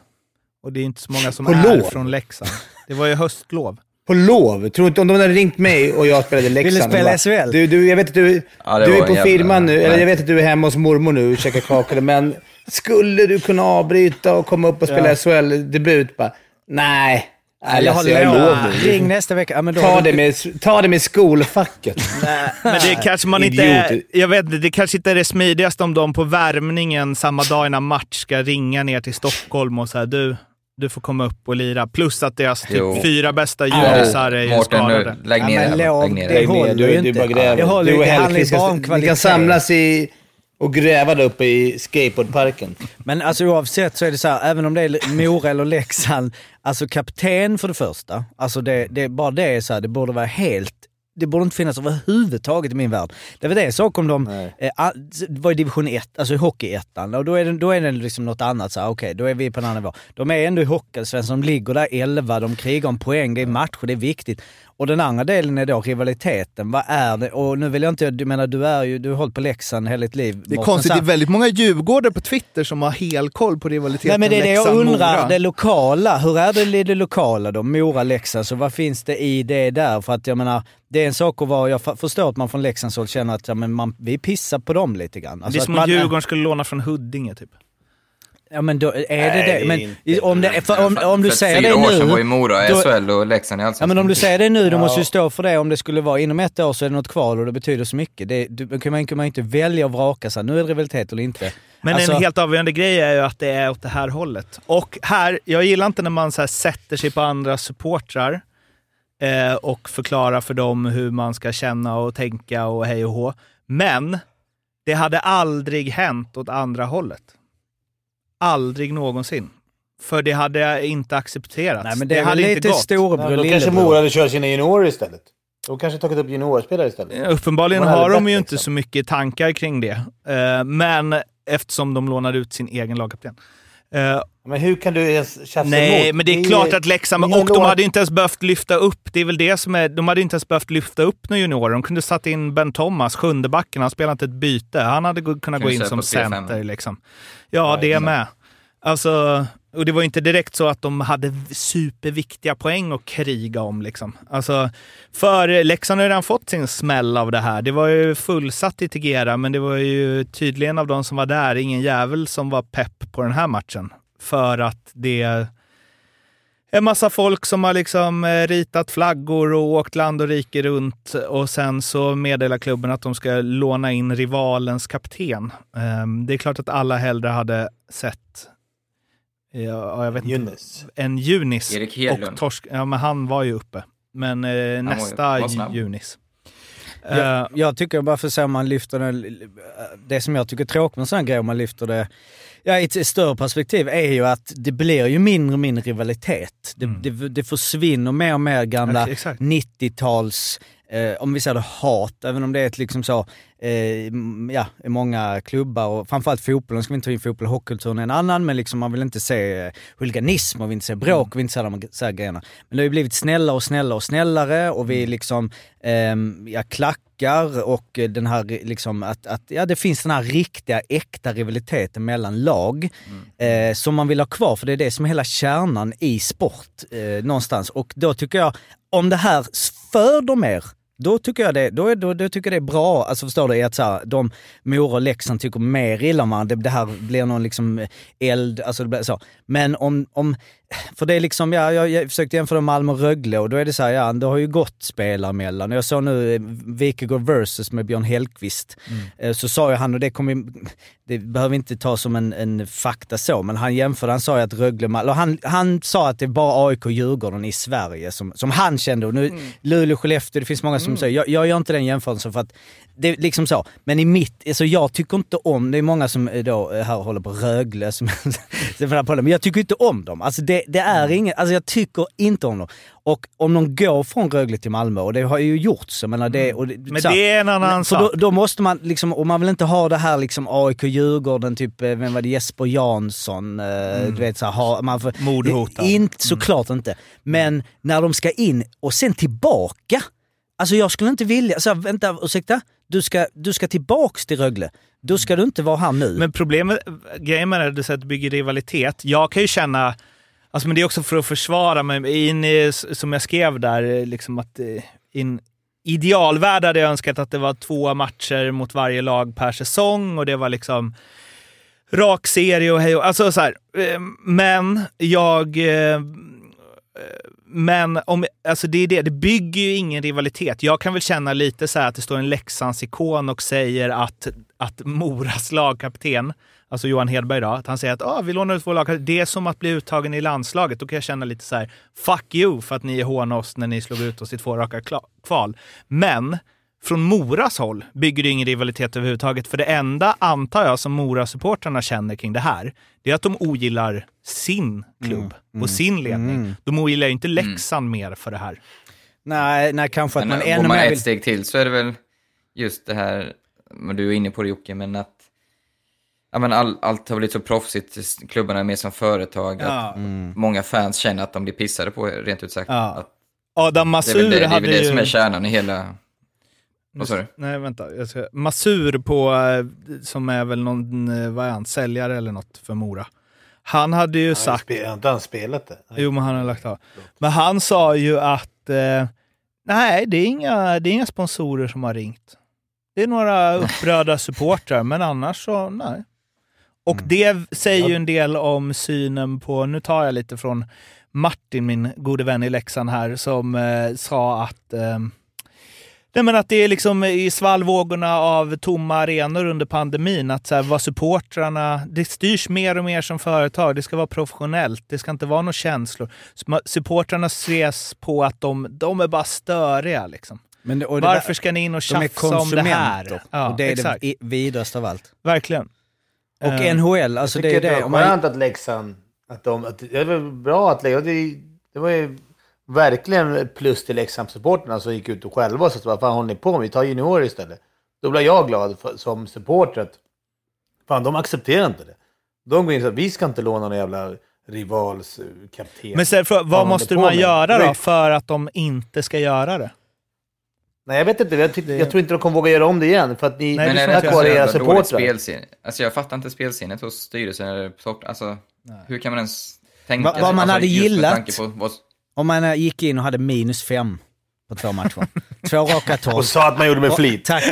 Och det är inte så många som På är lov? från Leksand. Det var ju höstlov. På lov? Tror inte om de hade ringt mig och jag spelade Leksand. Vill du spela bara, SHL? Du, du, jag vet att du, Ja, du är på jävla- firman nu, eller Nej. jag vet att du är hemma hos mormor nu och käkar kakor, men skulle du kunna avbryta och komma upp och spela Ja. SHL-debut? Bara, nej. Nej, alltså, har jag lov. nu. Ring nästa vecka. Ja, men då Ta har det, du- med, ta det med skolfacket. Men det kanske man inte är, Jag vet inte, det kanske inte är det smidigaste om de på värmningen samma dag innan match ska ringa ner till Stockholm och säga du, du får komma upp och lira. Plus att deras typ fyra bästa jurisar är ju Mårten, skadade. nu, lägg Ja, ner men det här. Lägg ner det det. Håller du, ju du inte. bara gräver. Det håller du ju och inte. Det handlar ni kan samlas i, och gräva där uppe i skateboardparken. Men alltså oavsett så är det så här, även om det är Mora eller Leksand, alltså kapten för det första, alltså det, det, bara det är så här, det borde vara helt det borde inte finnas överhuvudtaget i min värld. Det var det så kom de, Nej. eh, var i division 1, alltså i hockeyettan, och då är det, då är det liksom något annat. Okej, då är vi på en annan nivå. De är ändå i Hockeyallsvenskan, de ligger där 11, de krigar om poäng, det är matcher, det är viktigt. Och den andra delen är då rivaliteten. Vad är det? Och nu vill jag inte, du menar du är ju, du har hållit på Leksand hela ditt liv. Det är konstigt, så det är väldigt många djurgårdare på Twitter som har helkoll på rivaliteten Nej men det är det jag undrar, Leksand-Mora. det lokala. Hur är det i det lokala då? Mora, Leksand, så vad finns det i det där? För att jag menar, det är en sak att vara, jag förstår att man från Leksands håll känner att ja, men man, vi pissar på dem lite grann. Alltså det är att som man, om Djurgården skulle låna från Huddinge typ. Ja men då, är det Nej, det? Men inte. om, det, för, om, om du För säger fyra det år sedan var nu... ju Mora i då- SHL och Leksand i Ja Allsvenskan. men om du säger det nu, då Ja. måste du stå för det. Om det skulle vara inom ett år så är det något kval och det betyder så mycket. Det, du, kan man kan man inte välja och vraka sig. Nu är det rivalitet eller inte. Men Alltså- en helt avgörande grej är ju att det är åt det här hållet. Och här, jag gillar inte när man så här sätter sig på andra supportrar eh, och förklarar för dem hur man ska känna och tänka och hej och hå. Men det hade aldrig hänt åt andra hållet. Aldrig någonsin. För det hade inte accepterats. Nej men det väl hade inte lite gått. storebror Ja, då kanske. Mora hade kört sina juniorer istället. De kanske tagit upp juniorspelare istället. Uppenbarligen Man hade har de ju inte liksom. så mycket tankar kring det. Eh, men eftersom de lånar ut sin egen lagkapten. Eh, Men hur kan du ens tjafsa Nej, emot? men det är ju- klart att Leksand... Och de hade inte ens behövt lyfta upp. Det är väl det som är... De hade inte ens behövt lyfta upp några juniorer. De kunde satt in Ben Thomas, sjunde backen. Han spelade inte ett byte. Han hade gå- kunnat gå Kunde in som på C5. center liksom. Ja, Ja, det exakt. med. Alltså, och det var inte direkt så att de hade superviktiga poäng att kriga om. Liksom. Alltså, för Leksand har ju redan fått sin smäll av det här. Det var ju fullsatt i Tegera, men det var ju tydligen av de som var där ingen jävel som var pepp på den här matchen. För att det är en massa folk som har liksom eh, ritat flaggor och åkt land och rike runt och sen så meddelar klubben att de ska låna in rivalens kapten. Ehm, det är klart att alla hellre hade sett ja, jag vet inte, Junis. en Junis Erik Hedlund. och Torsk. Ja, men han var ju uppe. Men eh, ju- nästa. Junis. Eh, Jag, jag tycker bara för att säga om man lyfter det, det som jag tycker är tråkigt med en sån här grej om man lyfter det ja, i ett större perspektiv är ju att det blir ju mindre och mindre rivalitet. Det, det, det försvinner mer och mer gamla Ja, exakt. 90-tals, eh, om vi säger det, hat, även om det är ett liksom så, eh, ja, i många klubbar och framförallt fotbollen, ska vi inte ta in fotboll hockeykulturen är en annan, men liksom man vill inte se eh, huliganism och vill inte se bråk och vill inte se de här grejerna. Men det har ju blivit snällare och snällare och snällare och vi liksom, ehm, ja, klackar och eh, den här liksom att, att, ja det finns den här riktiga, äkta rivaliteten mellan lag eh, som man vill ha kvar, för det är det som är hela kärnan i sport eh, någonstans. Och då tycker jag, om det här föder mer då tycker jag det, då är, då, då tycker jag det är bra, alltså förstår du, att så här, de, Mora och Leksand tycker mer illa om varandra. det, det här blir någon liksom eld, alltså det blir så. Men om, om för det är liksom, ja, jag, försökte jämföra Malmö och Rögle och då är det så här, ja det har ju gått spelare emellan. Jag såg nu eh, Wikegård versus med Björn Hellkvist. Eh, Så sa ju han, och det kommer det behöver inte ta som en, en fakta så, men han jämförde, han sa ju att Rögle, och han, han sa att det är bara AIK och Djurgården i Sverige som, som han kände. Och nu, Luleå, Skellefteå, det finns många som säger, jag, jag gör inte den jämförelsen för att det är liksom så. Men i mitt, alltså jag tycker inte om, det är många som eh, då eh, här håller på Rögle, som, men jag tycker inte om dem. Alltså det, det är inget, alltså jag tycker inte om dem. Och om de går från Rögle till Malmö, och det har ju gjorts, jag menar det... Och det Men så det är en annan sak. då, då måste man liksom, och man vill inte ha det här liksom AIK-Djurgården, typ, eh, vem var det, Jesper Jansson, eh, du vet så här, ha, man får, Mordhotad. Inte, såklart inte. Men när de ska in och sen tillbaka. Alltså jag skulle inte vilja, så här, vänta, ursäkta? Du ska, du ska tillbaks till Rögle. Då ska du inte vara här nu. Men problemet, grejen med det, är att du bygger rivalitet. Jag kan ju känna, alltså men det är också för att försvara mig, in i, som jag skrev där, liksom att eh, in, i en idealvärld hade jag önskat att det var två matcher mot varje lag per säsong och det var liksom rak serie och hej och, alltså så här. Eh, men jag... Eh, men om, alltså det är det, det bygger ju ingen rivalitet. Jag kan väl känna lite så här att det står en Leksandsikon och säger att, att Moras lagkapten, alltså Johan Hedberg då, att han säger att ah, vi lånar ut vår lagkapten. Det är som att bli uttagen i landslaget. Då kan jag känna lite så här, fuck you för att ni hånade oss när ni slog ut oss i två raka kval. Men från Moras håll bygger det ingen rivalitet överhuvudtaget. För det enda, antar jag, som Mora-supportrarna känner kring det här, det är att de ogillar sin klubb och sin ledning. De ogillar ju inte Leksand mer för det här. nej, nej, kanske att Men man går ännu man mer ett vill... steg till så är det väl just det här, men du är inne på det Jocke, men att ja, men all, allt har blivit så proffsigt, klubbarna är mer som företag, att många fans känner att de blir pissade på, rent ut sagt. Ja. Att Adam det är väl Masur det, det, är hade väl det ju... som är kärnan i hela... Vad sa du? Nej, vänta. Jag ska... Masur på, eh, som är väl någon, eh, vad är han, säljare eller något för Mora. Han hade ju sagt... Har inte han spelat det? Jo, men han har lagt av. Men han sa ju att eh, Nej, det är, inga, det är inga sponsorer som har ringt. Det är några upprörda supportrar, men annars så nej. Och det säger ju en del om synen på, nu tar jag lite från Martin, min gode vän i Leksand här, som eh, sa att eh, Nej, men att det är liksom i svallvågorna av tomma arenor under pandemin, att så här, vad supportrarna... Det styrs mer och mer som företag. Det ska vara professionellt. Det ska inte vara några känslor. Supportrarna ses på att de, de är bara störiga. Liksom. Men, det- Varför där- ska ni in och de är tjafsa om det här? Ja, och det är exakt. det i- vidaste av allt. Verkligen. Och Eh, NHL, alltså det är det. det Om var man, skönt att Leksand... Att de, att, det var bra att Leksand... Det, det var ju verkligen plus till Leksand-supporterna som gick ut och själva och sa vad fan håller ni på med? Vi tar juniorer istället. Då blev jag glad för, som supporter att fan, de accepterar inte det. De går in och säger vi ska inte låna någon jävla rivals eh, kapten. Men sen, vad håller måste man med? göra då för att de inte ska göra det? Nej, jag vet inte. Jag, tyck, jag tror inte de kommer våga göra om det igen. För att ni, Nej, Men är det vare era supportrar. Alltså jag fattar inte spelsinnet hos styrelsen eller. Alltså, hur kan man ens tänka Vad- vad man alltså, hade gillat. På vad, om man eh, gick in och hade minus fem på två matcher. två raka Och torsk. sa att man gjorde med Och- flit. Tack.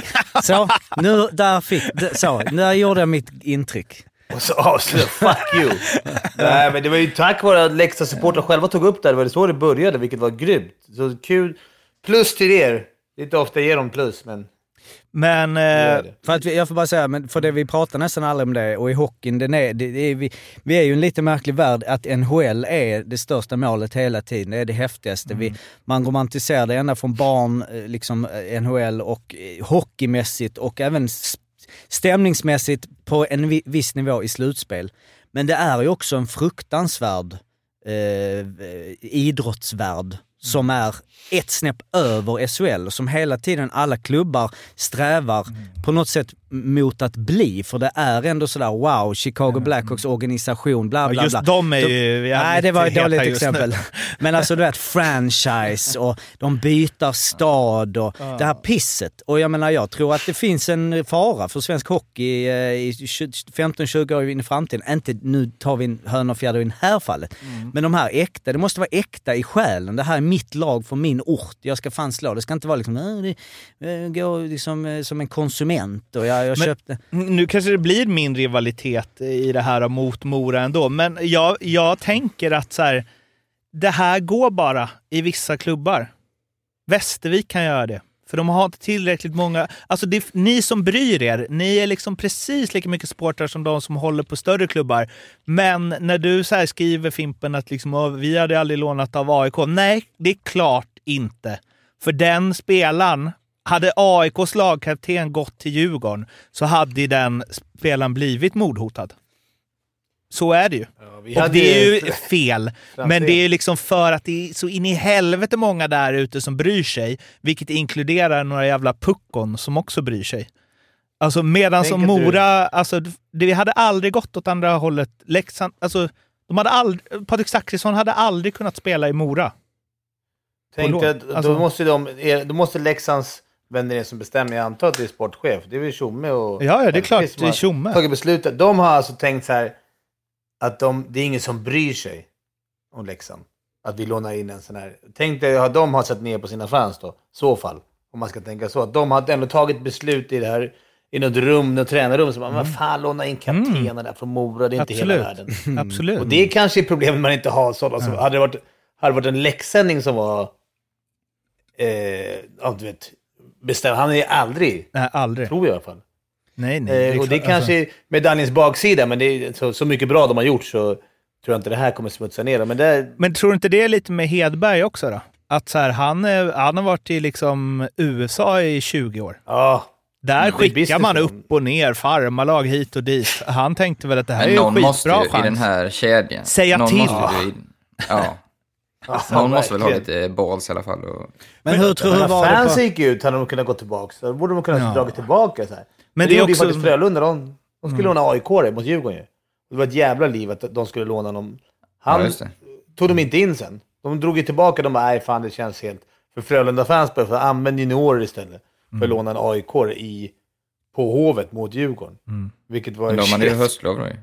Så, nu, där fick, så, där gjorde jag mitt intryck. Och så avslöjade fuck you. Nej, men det var ju tack vare att Leksands supportrar själva tog upp det. här. Det var så det började, vilket var grymt. Så kul. Plus till er. Det är inte ofta jag ger dem plus, men... Men eh. För att vi, jag får bara säga, men för det vi pratar nästan aldrig om det och i hockeyn, den är, det, det är, vi, vi är ju en lite märklig värld att NHL är det största målet hela tiden. Det är det häftigaste. Vi, man romantiserar det ända från barn, eh, liksom eh, NHL och eh, hockeymässigt och även stämningsmässigt på en vi- viss nivå i slutspel. Men det är ju också en fruktansvärd eh, idrottsvärld som är ett snäpp över SHL och som hela tiden alla klubbar strävar på något sätt mot att bli. För det är ändå sådär wow, Chicago Blackhawks organisation, bla bla just bla. de är De- ju jävligt Nej, det var ett dåligt just exempel. Men alltså du vet, franchise och de byter stad och det här pisset. Och jag menar, jag tror att det finns en fara för svensk hockey eh, i 15-20 år in i framtiden. Inte, nu tar vi en höna och fjäder i det här fallet. Mm. Men de här äkta, det måste vara äkta i själen. Det här är mitt lag för min ort. Jag ska fan slå. Det ska inte vara liksom, äh, det, äh, gå liksom eh, som en konsument och jag, jag Men- köpte... Nu kanske det blir min rivalitet i det här mot Mora ändå, men jag, jag tänker att så här, det här går bara i vissa klubbar. Västervik kan göra det. För de har inte tillräckligt många... Alltså det, ni som bryr er, ni är liksom precis lika mycket supportrar som de som håller på större klubbar. Men när du så skriver Fimpen att liksom, "Åh, vi hade aldrig lånat av AIK. Nej, det är klart inte. För den spelaren, hade AIKs lagkapten gått till Djurgården så hade den spelaren blivit mordhotad. Så är det ju. vi Och det är ju- ju fel. Men det är liksom för att det är så in i helvete många där ute som bryr sig, vilket inkluderar några jävla puckon som också bryr sig. Alltså medan som Tänker du- Mora, alltså det hade aldrig gått åt andra hållet. Leksand, alltså de hade aldrig, Patrik Zackrisson hade aldrig kunnat spela i Mora. Tänk dig att Alltså- då, måste de, då måste Leksands vänner det som bestämmer, jag antar att det är sportchef. Det är väl Tjomme och... Ja, ja, det är klart, det är Tjomme. Tagit beslutet. De har alltså tänkt så här att de, det är ingen som bryr sig om Leksand. Att vi lånar in en sån här... Tänk dig att de har sett ner på sina fans då. Så fall. Om man ska tänka så. Att de har ändå tagit beslut i det här i något rum, något tränarrum. Så man, vad fan, låna in kaptenen där från Mora, det är inte hela Mm. Absolut. världen. Absolut. Och det är kanske är problemet man inte har sådana som... Hade det varit, hade det varit en läxsändning som var... Eh, ja, du vet, bestämd. Han är aldrig, Nej, aldrig. tror jag i alla fall. Nej, nej. Eh, och det är kanske är medaljens baksida, men det är så, så mycket bra de har gjort så tror jag inte det här kommer smutsa ner. Men det är, Men tror du inte det är lite med Hedberg också då? Att så här, han, är- han har varit i liksom USA i 20 år. ja, Där det är skickar man upp och ner, farmarlag hit och dit. Han tänkte väl att det här Men är ju en någon måste skitbra ju i chans. den här kedjan. Säga någon till. Måste ju, ja. Någon måste väl ha lite balls i alla fall. Och, Men hur tror du När var det fans gick ut hade de kunnat gå tillbaka. Så borde de kunnat Ja. dragit tillbaka så här. Men det det är gjorde också- ju faktiskt Frölunda. De, de skulle låna AIK mot Djurgården ju. Det var ett jävla liv att de skulle låna någon. Han ja, tog de inte in sen. De drog ju tillbaka. De bara, nej fan det känns helt... För Frölunda-fans började för använd juniorer istället. För Mm. att låna en AIK i, på Hovet mot Djurgården. Vilket var Men de hade ju höstlov då ju.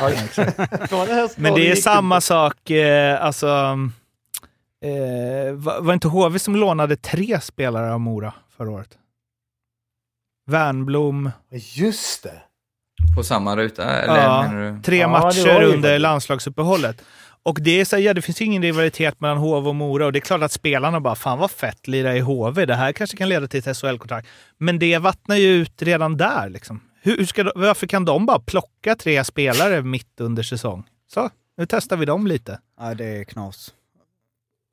Ja, Men det är samma sak, eh, alltså... Eh, var, var inte HV som lånade tre spelare av Mora förra året? Värnblom. Just det. På samma ruta, eller Ja, tre Ja, matcher under landslagsuppehållet. Och det är så, här, ja, det finns ju ingen rivalitet mellan HV och Mora och det är klart att spelarna bara “Fan vad fett, lira i HV, det här kanske kan leda till ett SHL-kontrakt”. Men det vattnar ju ut redan där. Liksom. Hur, hur ska, de- varför kan de bara plocka tre spelare mitt under säsong? Så, nu testar vi dem lite. Ja, det är knas.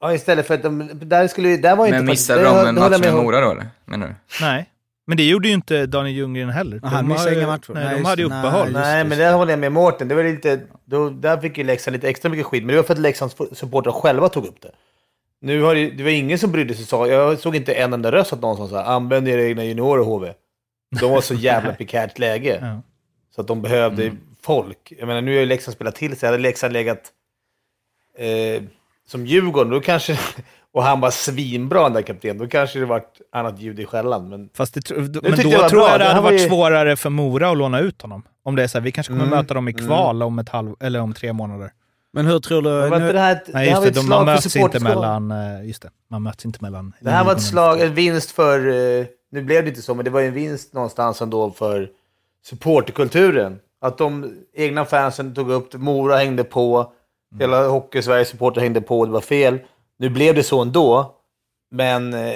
Ja, istället för att de... Där, skulle, där var ju Men inte... missade de en match med. Mora då, eller? Menar du? Nej. Men det gjorde ju inte Daniel Ljunggren heller. Han De missade har inga matcher. Nej, Nej, de hade ju det. uppehåll. Nej, Nej, men där håller jag med Mårten. Det var lite, då, där fick ju Leksand lite extra mycket skit, men det var för att Leksands supportrar själva tog upp det. Nu har det, det var ingen som brydde sig. Så, jag såg inte en enda röst att någon som sa använd era egna juniorer HV. De var så jävla prekärt läge. Ja. Så att de behövde folk. Jag menar, nu har ju Leksand spelat till sig. Hade Leksand legat eh, som Djurgården, då kanske... Och han var svinbra den där kapten. Då kanske det varit annat ljud i skällan. Men Fast det, men då jag tror jag det Det hade var varit ju- svårare för Mora att låna ut honom. Om det är så här, vi kanske kommer Mm. möta dem i kval om ett halv, eller om tre månader. Men hur tror du... Nu, det här, Nej, det här just var det. ett De, man möts inte mellan... eh, Just det, man möts inte mellan... Det här var ett slag, en vinst för, eh, nu blev det inte så, men det var ju en vinst någonstans ändå för supporterkulturen. Att de egna fansen tog upp det, Mora hängde på, hela Hockey-Sveriges supporter hängde på, det var fel. Nu blev det så ändå, men eh,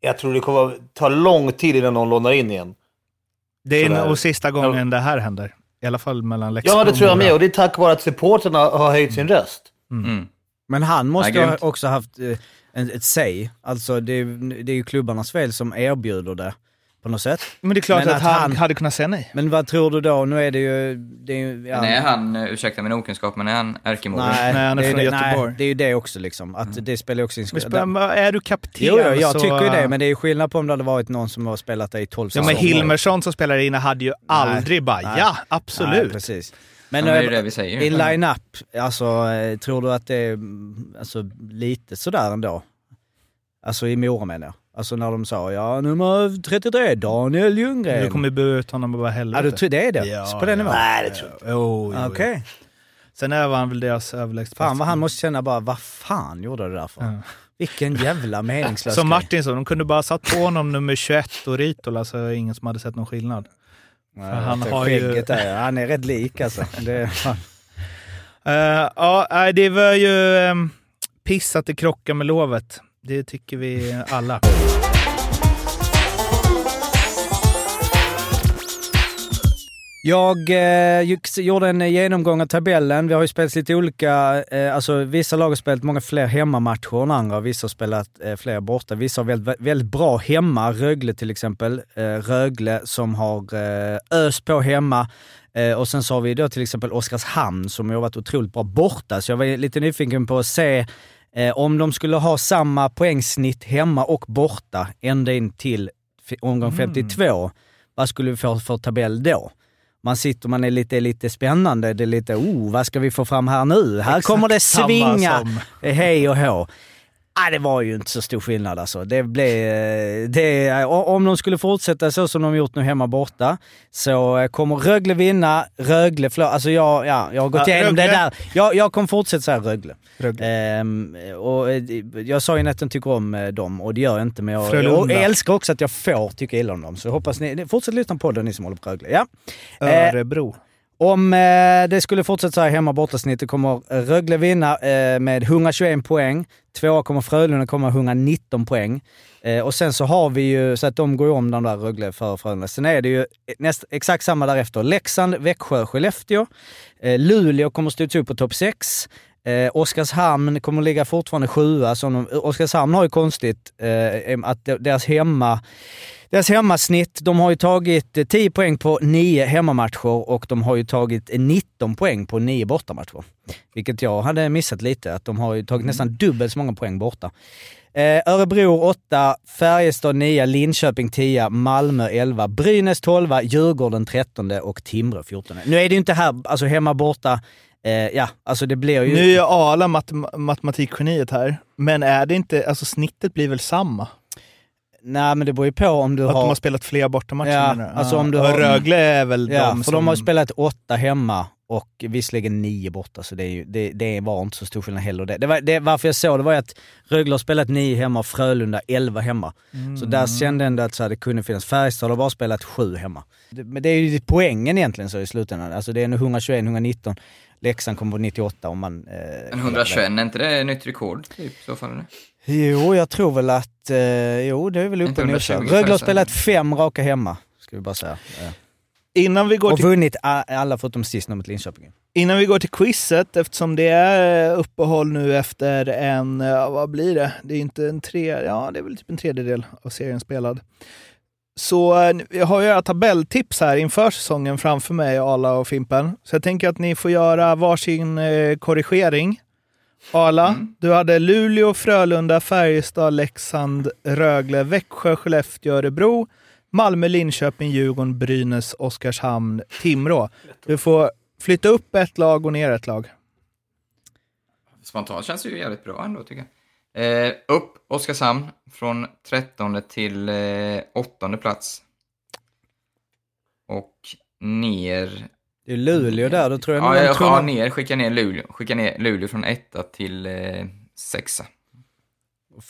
jag tror det kommer ta lång tid innan någon lånar in igen. Det är Sådär. nog sista gången det här händer. I alla fall mellan Leksand Ja, det tror jag med, och det är tack vare att supporterna har höjt sin röst. Mm. men han måste Ja, ju grymt. också haft eh, ett säg. Alltså det, är- det är ju klubbarnas fel som erbjuder det på något sätt. Men det är klart Men att, att han, han- hade kunnat säga nej. Men vad tror du då? Nu är det ju... Det är, ju- ja, är han, eh, ursäkta min okunskap, men är han ärkemål? Nej, Nej, han är från det, Göteborg. Nej, det är ju det också liksom. Att det spelar också in... Men är du kapten Jo, jo, jag så... tycker ju det, men det är ju skillnad på om det hade varit någon som har spelat där i 12 Ja, men Hilmersson som spelar inne hade ju aldrig bara Nej. ja, Nej, absolut. precis. Men det är eh, det vi säger. i line-up, alltså eh, tror du att det är mm, alltså, lite sådär ändå? Alltså i Mora menar jag. Alltså när de sa ja, nummer 33, Daniel Ljunggren. Du kommer bu ut honom bara Ja, helvete. du tror det är det? Ja, på den ja. nivån? Nej, det tror jag inte. Jo. Okej. Sen är han väl deras överlägset Fan vad han måste känna bara, vad fan gjorde du det där för? Ja. Vilken jävla meningslös Som. Martin sa, de kunde bara satt på honom nummer 21 och Ritola så är det ingen som hade sett någon skillnad. Han har ju- där, han är rätt lik alltså. Det, fan. Eh, ja, det var ju um, piss att det krockar med lovet. Det tycker vi alla. Jag eh, gick- gjorde en genomgång av tabellen. Vi har ju spelat lite olika, eh, alltså vissa lag har spelat många fler hemmamatcher än andra, vissa har spelat eh, fler borta. Vissa har väldigt, väldigt bra hemma, Rögle till exempel. Eh, Rögle som har eh, ös på hemma. Eh, och sen så har vi då till exempel Oskarshamn som har varit otroligt bra borta. Så jag var lite nyfiken på att se eh, om de skulle ha samma poängsnitt hemma och borta ända in till omgång 52. Vad skulle vi få för tabell då? Man sitter, man är lite, lite spännande. Det är lite, oh, vad ska vi få fram här nu? Här Exakt kommer det svinga. som- Hej och hå. Ah, det var ju inte så stor skillnad alltså. Det blev, det, om de skulle fortsätta så som de gjort nu hemma borta så eh, kommer Rögle vinna, Rögle förlora. Alltså jag, ja, jag har gått Ja, igenom det Rögle. där. Jag, jag kommer fortsätta säga Rögle. Rögle. Ehm, och eh, jag sa ju att jag tycker om eh, dem och det gör jag inte. Men jag, jag älskar också att jag får tycka illa om dem. Så hoppas ni, fortsätt lyssna på det ni som håller på Rögle. Ja. Eh, Örebro om eh, det skulle fortsätta så här hemma borta snittet kommer Rögle vinna eh, med 121 poäng. Tvåa kommer Frölunda komma 119 poäng. Eh, och sen så har vi ju, så att de går ju om de där Rögle för Frölunda. Sen är det ju näst, exakt samma därefter. Leksand, Växjö, Skellefteå. Eh, Luleå kommer studsa upp på topp 6. Eh, Oskarshamn kommer ligga fortfarande sjua. Som de, Oskarshamn har ju konstigt eh, att deras hemma deras hemmasnitt, de har ju tagit eh, 10 poäng på 9 hemmamatcher och de har ju tagit eh, 19 poäng på 9 bortamatcher. Vilket jag hade missat lite, att de har ju tagit nästan dubbelt så många poäng borta. Eh, Örebro 8, Färjestad 9, Linköping 10, Malmö 11, Brynäs 12, Djurgården 13 och Timrå 14. Nu är det ju inte här, alltså hemma borta, eh, ja, alltså det blir ju... Nu är Arla matem- matematikgeniet här, men är det inte, alltså snittet blir väl samma? Nej men det beror ju på om du Att har... de har spelat fler bortamatcher Ja, menar alltså om du har- Rögle är väl Ja, de för som... de har spelat åtta hemma och visserligen nio borta, så det, är ju, det, det var inte så stor skillnad heller. Det, det, var, det, varför jag såg det var ju att Rögle har spelat nio hemma och Frölunda elva hemma. Så där kände jag ändå att så här, det kunde finnas. Färjestad har bara spelat sju hemma. Det, men det är ju poängen egentligen så i slutändan. Alltså det är nu 121, 119. Leksand kommer på 98 om man... Eh, Men 121, är inte det nytt rekord typ, i så fall? Eller? Jo, jag tror väl att... Eh, jo, det är väl uppe och nosar. 120 Rögle har spelat fem raka hemma, ska vi bara säga. Eh. Innan vi, går Och till, vunnit alla förutom sist mot Linköping. innan vi går till quizet, eftersom det är uppehåll nu efter en, ja, vad blir det? Det är inte en tre, ja det är väl typ en tredjedel av serien spelad. Så eh, jag har ju era tabelltips här inför säsongen framför mig, Arla och Fimpen. Så jag tänker att ni får göra varsin eh, korrigering. Arla, Mm. du hade Luleå, Frölunda, Färjestad, Leksand, Rögle, Växjö, Skellefteå, Örebro, Malmö, Linköping, Djurgården, Brynäs, Oskarshamn, Timrå. Du får flytta upp ett lag och ner ett lag. Spontant känns det ju jävligt bra ändå tycker jag. Eh, upp Oskarshamn från 13 till eh, 8 plats. Och ner... Det är Luleå där, då tror jag Ja, jag, tror ner, skicka ner Luleå. Skicka ner Luleå från 1 till eh, 6.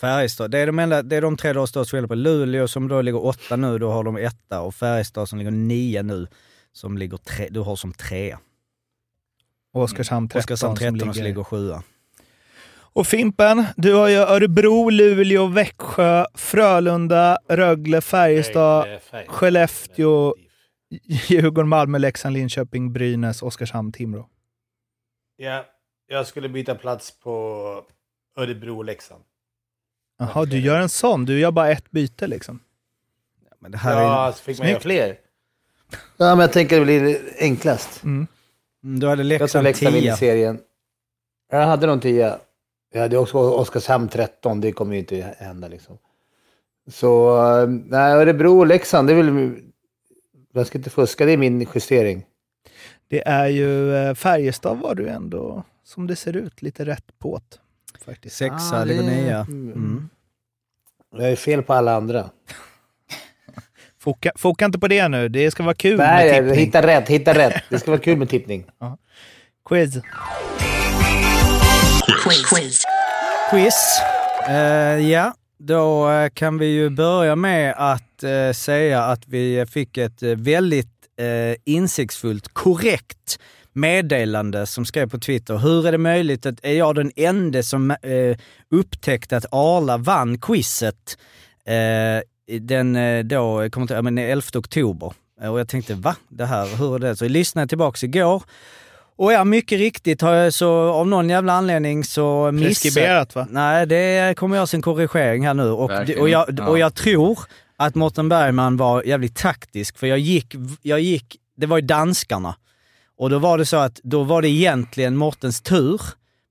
Färjestad. Det är de, enda, det är de tre du har störst skillnad på. Luleå som då ligger åtta nu, då har de etta. Och Färjestad som ligger nia nu, som ligger tre, du har som trea. Och Oskarshamn 13, Oskarshamn 13 som som ligger... ligger sjua. Och Fimpen, du har ju Örebro, Luleå, Växjö, Frölunda, Rögle, Färjestad, Skellefteå, Djurgården, Malmö, Leksand, Linköping, Brynäs, Oskarshamn, Timrå. Ja, jag skulle byta plats på Örebro och Leksand. Jaha, du gör en sån. Du gör bara ett byte liksom. Men det här Ja, är, så fick man göra fler. Ja, men jag tänker det blir enklast. Mm, du hade Jag tror Leksand Leksand vinner 10. serien. Jag hade nog 10. Jag hade också Oskarshamn 13. Det kommer ju inte hända liksom. Så, eh, nej, Örebro och Leksand, det är väl... Jag ska inte fuska, det är min justering. Det är ju eh, Färjestad var du ändå, som det ser ut, lite rätt påt. Faktiskt. Sexa, Ah, ligger det- nia. Mm. Jag är fel på alla andra. Foka, foka inte på det nu, det ska vara kul Nej, med tippning. hitta rätt, hitta rätt. Det ska vara kul med tippning. Quiz. Quiz. Quiz. Eh, ja, då eh, kan vi ju börja med att eh, säga att vi fick ett eh, väldigt eh, insiktsfullt, korrekt meddelande som skrev på Twitter. Hur är det möjligt att är jag den enda som eh, upptäckte att Arla vann quizet eh, den eh, då, kommer inte, ja, men 11 oktober? Och jag tänkte, va? Det här, hur är det? Så jag lyssnade tillbaks igår. Och ja, mycket riktigt har jag så av någon jävla anledning så missat... Preskriberat va? Nej, det kommer göras en korrigering här nu. Och, och, jag, Ja. och jag tror att Mårten Bergman var jävligt taktisk, för jag gick, jag gick, det var ju danskarna. Och då var det så att, då var det egentligen Mårtens tur,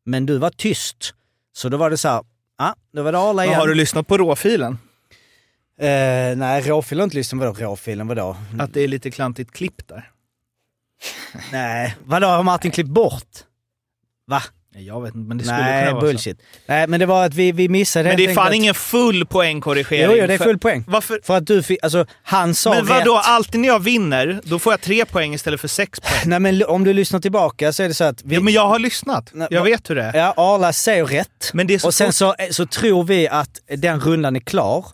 men du var tyst. Så då var det så här, ja, då var det Arla Men igen. Har du lyssnat på råfilen? Eh, nej, råfilen har inte lyssnat. Vadå råfilen? Vadå? Att det är lite klantigt klipp där? Nej, vadå har Martin klippt bort? Va? Nej, Jag vet inte, men det skulle Nej, kunna vara bullshit. Nej, men det var att vi, vi missade så. Men det är fan enkelt ingen full poängkorrigering. att- Jo, jo, det är full poäng. Varför? För att du fick, alltså han sa Men vadå, rätt. alltid när jag vinner, då får jag tre poäng istället för sex poäng. Nej men om du lyssnar tillbaka så är det så att vi, Ja, men jag har lyssnat. Nej, Jag vet hur det är. ja, Arla säger rätt. Men det är så och sen så, så tror vi att den rundan är klar.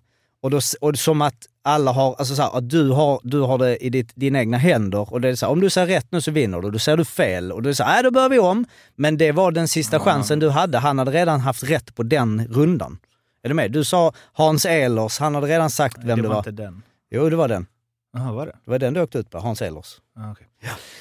Och, då, och som att alla har, alltså så här, att du har, du har det i ditt, dina egna händer. Och det är så här, om du säger rätt nu så vinner du, då säger du fel. Och då är det så här, nej då börjar vi om. Men det var den sista chansen du hade. Han hade redan haft rätt på den rundan. Är du med? Du sa Hans Ehlers, han hade redan sagt vem det det var var. inte den. Jo, det var den. Jaha, var det? Det var den du åkte ut på, Hans Ehlers. Ah, okej.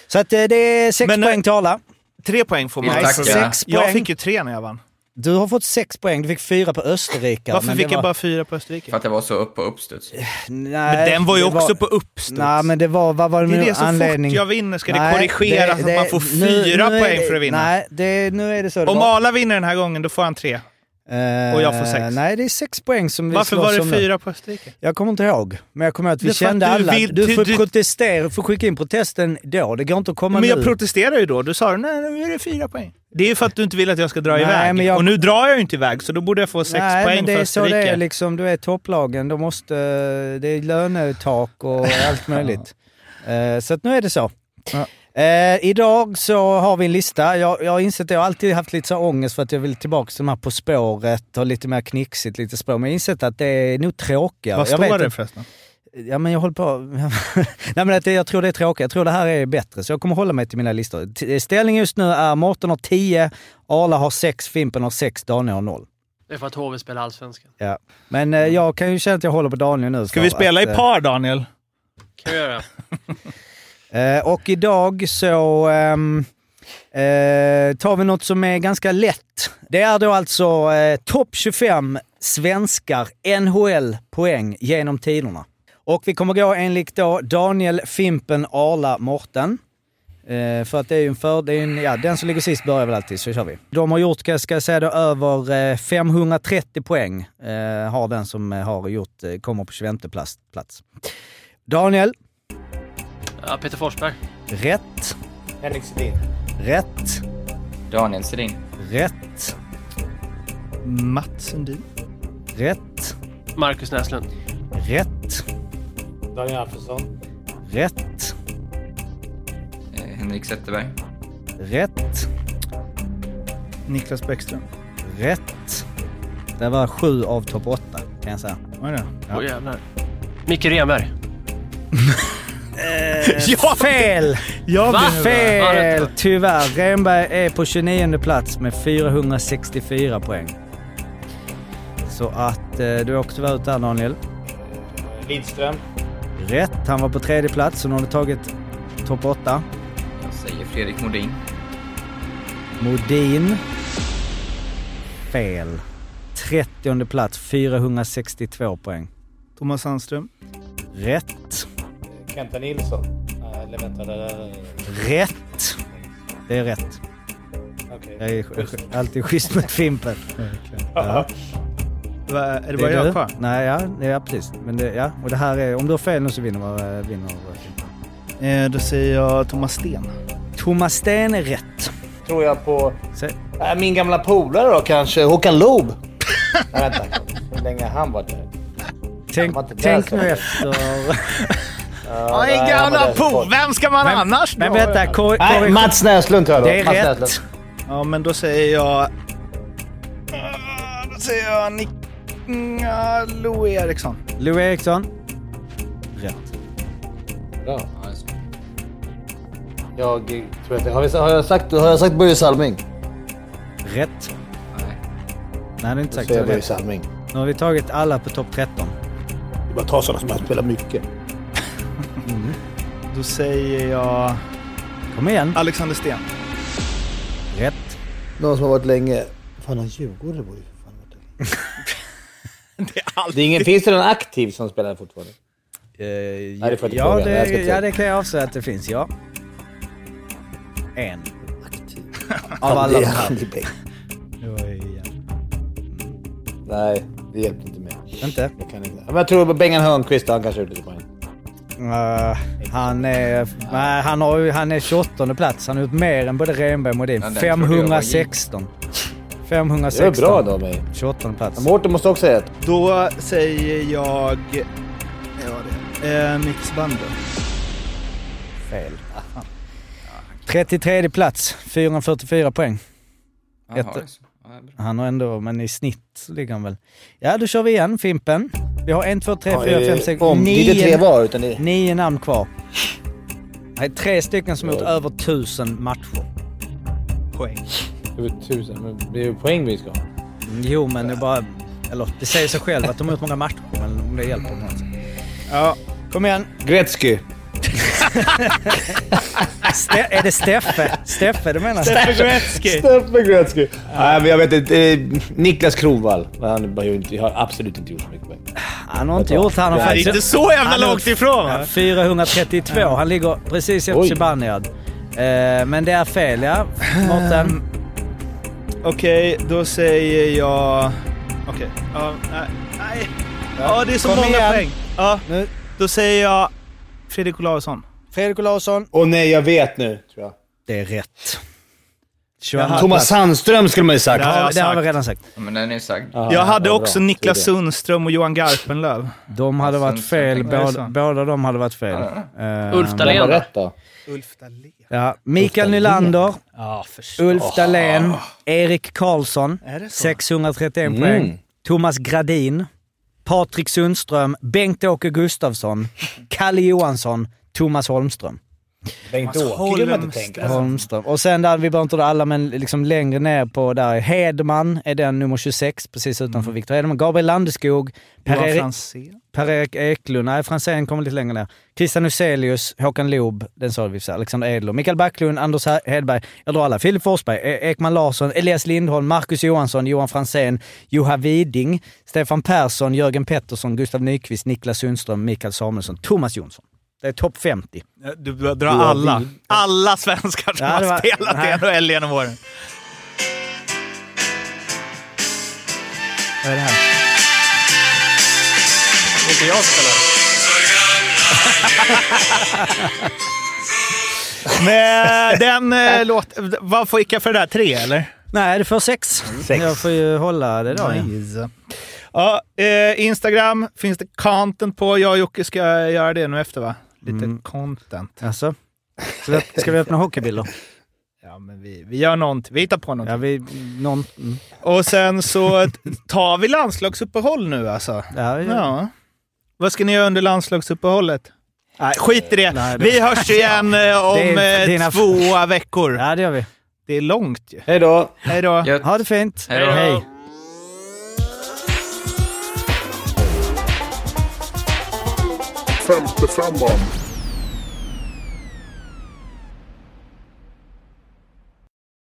Så att eh, det är sex Men, eh, poäng till Arla. Tre poäng får man. Nej, Alltså, sex Jag poäng. fick ju tre när jag vann. Du har fått sex poäng, du fick fyra på Österrike. Varför men fick det jag var- bara fyra på Österrike? För att det var så upp på uppstuds. Nej, Men den var ju också på uppstuds. Nej, men det var, vad var det det är nu det, så anledning? fort jag vinner ska det Nej, korrigeras det- att man får nu- fyra nu är poäng det- för att vinna. Nej, det, nu är det så det Om var. Arla vinner den här gången, då får han tre. Eh, och jag får sex. Nej, det är sex poäng som vi Varför var det nu. fyra på Österrike? Jag kommer inte ihåg, men jag kommer ihåg att vi Det att kände du alla. vill- du får du- protestera, du får skicka in protesten då. Det går inte att komma Men nu. jag protesterar ju då. Du sa nej, nu är det fyra poäng. Det är ju för att du inte vill att jag ska dra Nej, iväg. men jag- Och nu drar jag ju inte iväg, så då borde jag få sex Nej, poäng men det för är så det Österrike. är liksom. Du är topplagen, de måste, det är lönetak och allt möjligt. Eh, så att nu är det så. Ja. Eh, idag så har vi en lista. Jag, jag har insett att jag har alltid haft lite så ångest för att jag vill tillbaka till de här På spåret och lite mer knixigt, lite spår. Men jag har insett att det är nog tråkigare. Vad jag vet står det förresten? Ja men jag håller på... Nej men att det, jag tror det är tråkigt. Jag tror det här är bättre. Så jag kommer hålla mig till mina listor. T- Ställningen just nu är Mårten har 10, Arla har 6, Fimpen har 6, Daniel har 0. Det är för att HV spelar Allsvenskan. Ja. Men eh, jag kan ju känna att jag håller på Daniel nu. Ska vi spela att, i eh, par, Daniel? Kan vi göra. Eh, och idag så ehm, eh, tar vi något som är ganska lätt. Det är då alltså eh, topp 25 svenskar NHL-poäng genom tiderna. Och vi kommer gå enligt då Daniel, Fimpen, Arla, Morten. Eh, för att det är ju en fördel. ja, den som ligger sist börjar väl alltid, så kör vi. De har gjort, ska jag säga då, över eh, 530 poäng. Eh, har den som har gjort, eh, kommer på 25 plats. plats. Daniel, Ja, Peter Forsberg. rätt. Henrik Sedin. Rätt. Daniel Sedin. Rätt. Mats Sundin. Rätt. Marcus Näslund. Rätt. Daniel Alfredsson. Rätt. Eh, Henrik Zetterberg. Rätt. Niklas Bäckström. Rätt. Det var sju av topp åtta, kan jag säga. Vad är det? Åh jävlar. Micke Renberg. Ja, Fel! Jag Va? Fel! Tyvärr. Renberg är på 29 plats med 464 poäng. Så att eh, du åkte tyvärr ut där Daniel. Lidström. Rätt. Han var på tredje plats, så nu har du tagit topp åtta. Jag säger Fredrik Modin. Modin. Fel. 30 plats, 462 poäng. Thomas Sandström. Rätt. Kenta Nilsson. Eh, Eller vänta, där, där, där. Rätt. Det är rätt. Okej. Jag är sch- alltid schysst mot Fimpen. Ja. Va, är det bara jag kvar? Nej, ja, är precis. Men det, ja, och det här är, om du har fel nu så vinner, vi- vinner Fimpen. Eh, då säger jag Thomas Sten. Thomas Sten är rätt. Tror jag på... Se, Äh, min gamla polare då kanske, Håkan Loob. Nej, vänta. Hur länge har han varit där? tänk var tänk nu efter. Ja, nej, gamla po! Vem ska man Men- annars Men dra? vänta, kor, Nej, Mats Näslund tror jag då. Det är Mats rätt. Näslund. Ja, men då säger jag... Då säger jag Nick... Lou Eriksson. Lou Eriksson. Rätt. Bra. Jag tror att det, har, vi, har, jag sagt, har jag sagt Börje Salming? Rätt. Nej. Nej, det är inte sagt. säger jag Börje. Salming. Nu har vi tagit alla på topp 13. Det är bara att ta sådana som har spelat mycket. Då säger jag Kom igen. Alexander Sten. Rätt. Någon som har varit länge. Fan, han Djurgården borde ju för fan varit. Det är alltid... Det är ingen, finns det någon aktiv som spelar fortfarande? Eh, det inte ja, det, Jag ska inte ja, det kan jag avslöja att det finns, ja. En. Aktiv. Av alla de det är här. ja. Nej, det hjälper inte mig. Inte? Jag kan inte. Men jag tror på Bengan Hörnqvist, han kanske har gjort lite poäng. Uh, han, är, nej, han, har, han är 28 plats. Han har gjort mer än både Renberg och Modin. Ja, den trodde jag var 516. Det är 516. bra då mig. 28 plats. Mårten måste också säga ett. Då säger jag... Ja, det. Eh, Bander. Fel. 33 plats. 444 poäng. Ett-. Han har ändå, men i snitt ligger han väl... Ja, då kör vi igen Fimpen. Vi har en, två, tre, fyra, fem, sex, Om, det är inte tre nio, var, utan det är... nio namn kvar. Det är tre stycken som har gjort över tusen matcher. Poäng. Över tusen, men det är ju poäng vi ska ha. Jo, men det är bara... Eller det säger sig själv att de har gjort många matcher, men om det hjälper på något. Ja, Kom igen. Gretzky. Ste- är det Steffe? Steffe du menar? Steffe Gretzky. Steffe Gretzky. Nej, men jag vet inte. Niklas Kronwall. Han har absolut inte gjort så mycket poäng. Han har inte gjort... Han har Det är faktiskt... inte så jävla långt ifrån va? 432. Han ligger precis efter. Zibanejad. Eh, men det är fel ja. Mårten. Okej, då säger jag... Okej. Ja, nej. nej. Ja, det är så Kom många igen. poäng. Ja, Nu. då säger jag Fredrik Olausson. Fredrik Olausson. Åh nej, jag vet nu, tror jag. Det är rätt. 22 Thomas Sandström skulle man ju sagt. Ja, Ja, det har vi sagt. redan sagt. Ja, men den är sagd. Jag hade Ja, också bra. Niklas Det det. Sundström och Johan Garpenlöv. De hade varit fel. Båda, båda de hade varit fel. Ja. Eh, Ulf Dahlén rätt då? Ulf Dahlén. Ja, Mikael. Nylander, Ja, förstås. Ulf Dahlén, Erik Karlsson, Är det så? 631 Mm. poäng. Thomas Gradin, Patrik Sundström, Bengt-Åke Gustafsson, Kalle Johansson, Thomas Holmström. Bengt-Åke man tänka. Holmström. Och sen där, vi behöver inte dra alla, men liksom längre ner på där, Hedman är den nummer 26, precis utanför Viktor Hedman. Gabriel Landeskog, Per-Erik. Per-Erik Eklund, nej Franzén kommer lite längre ner. Christian Huselius, Håkan Loob, den sa vi, Alexander Edler, Mikael Backlund, Anders Hedberg, jag drar alla. Filip Forsberg, E- Ekman Larsson, Elias Lindholm, Marcus Johansson, Johan Franzén, Johan Widing, Stefan Persson, Jörgen Pettersson, Gustav Nyqvist, Niklas Sundström, Mikael Samuelsson, Thomas Jonsson. Det är topp 50. Du drar alla. Alla svenskar som Ja, det har var- spelat nej. i NHL genom åren. Vad är det här? Det är inte jag som spelar. Men den eh, låt... Vad får Ica för det där? Tre, eller? Nej, det får sex. Sex. Jag får ju hålla det då. Nice. Ja, eh, Instagram finns det content på. Jag och Jocke ska göra det nu efter, va? Lite Mm. content. Alltså. Ska vi, ska vi öppna hockeybilder? Ja, men vi, vi gör någonting. Vi hittar på någonting. Ja, vi... Någon, mm. Och sen så tar vi landslagsuppehåll nu alltså. ja, ja. Ja. Vad ska ni göra under landslagsuppehållet? Nej, skit i det. Nej, det- Vi hörs igen eh, om Det är eh, dina- två veckor. ja, det gör vi. Det är långt ju. Hej då! Hej då. Ha det fint. Hej då. Hej. Femte femman.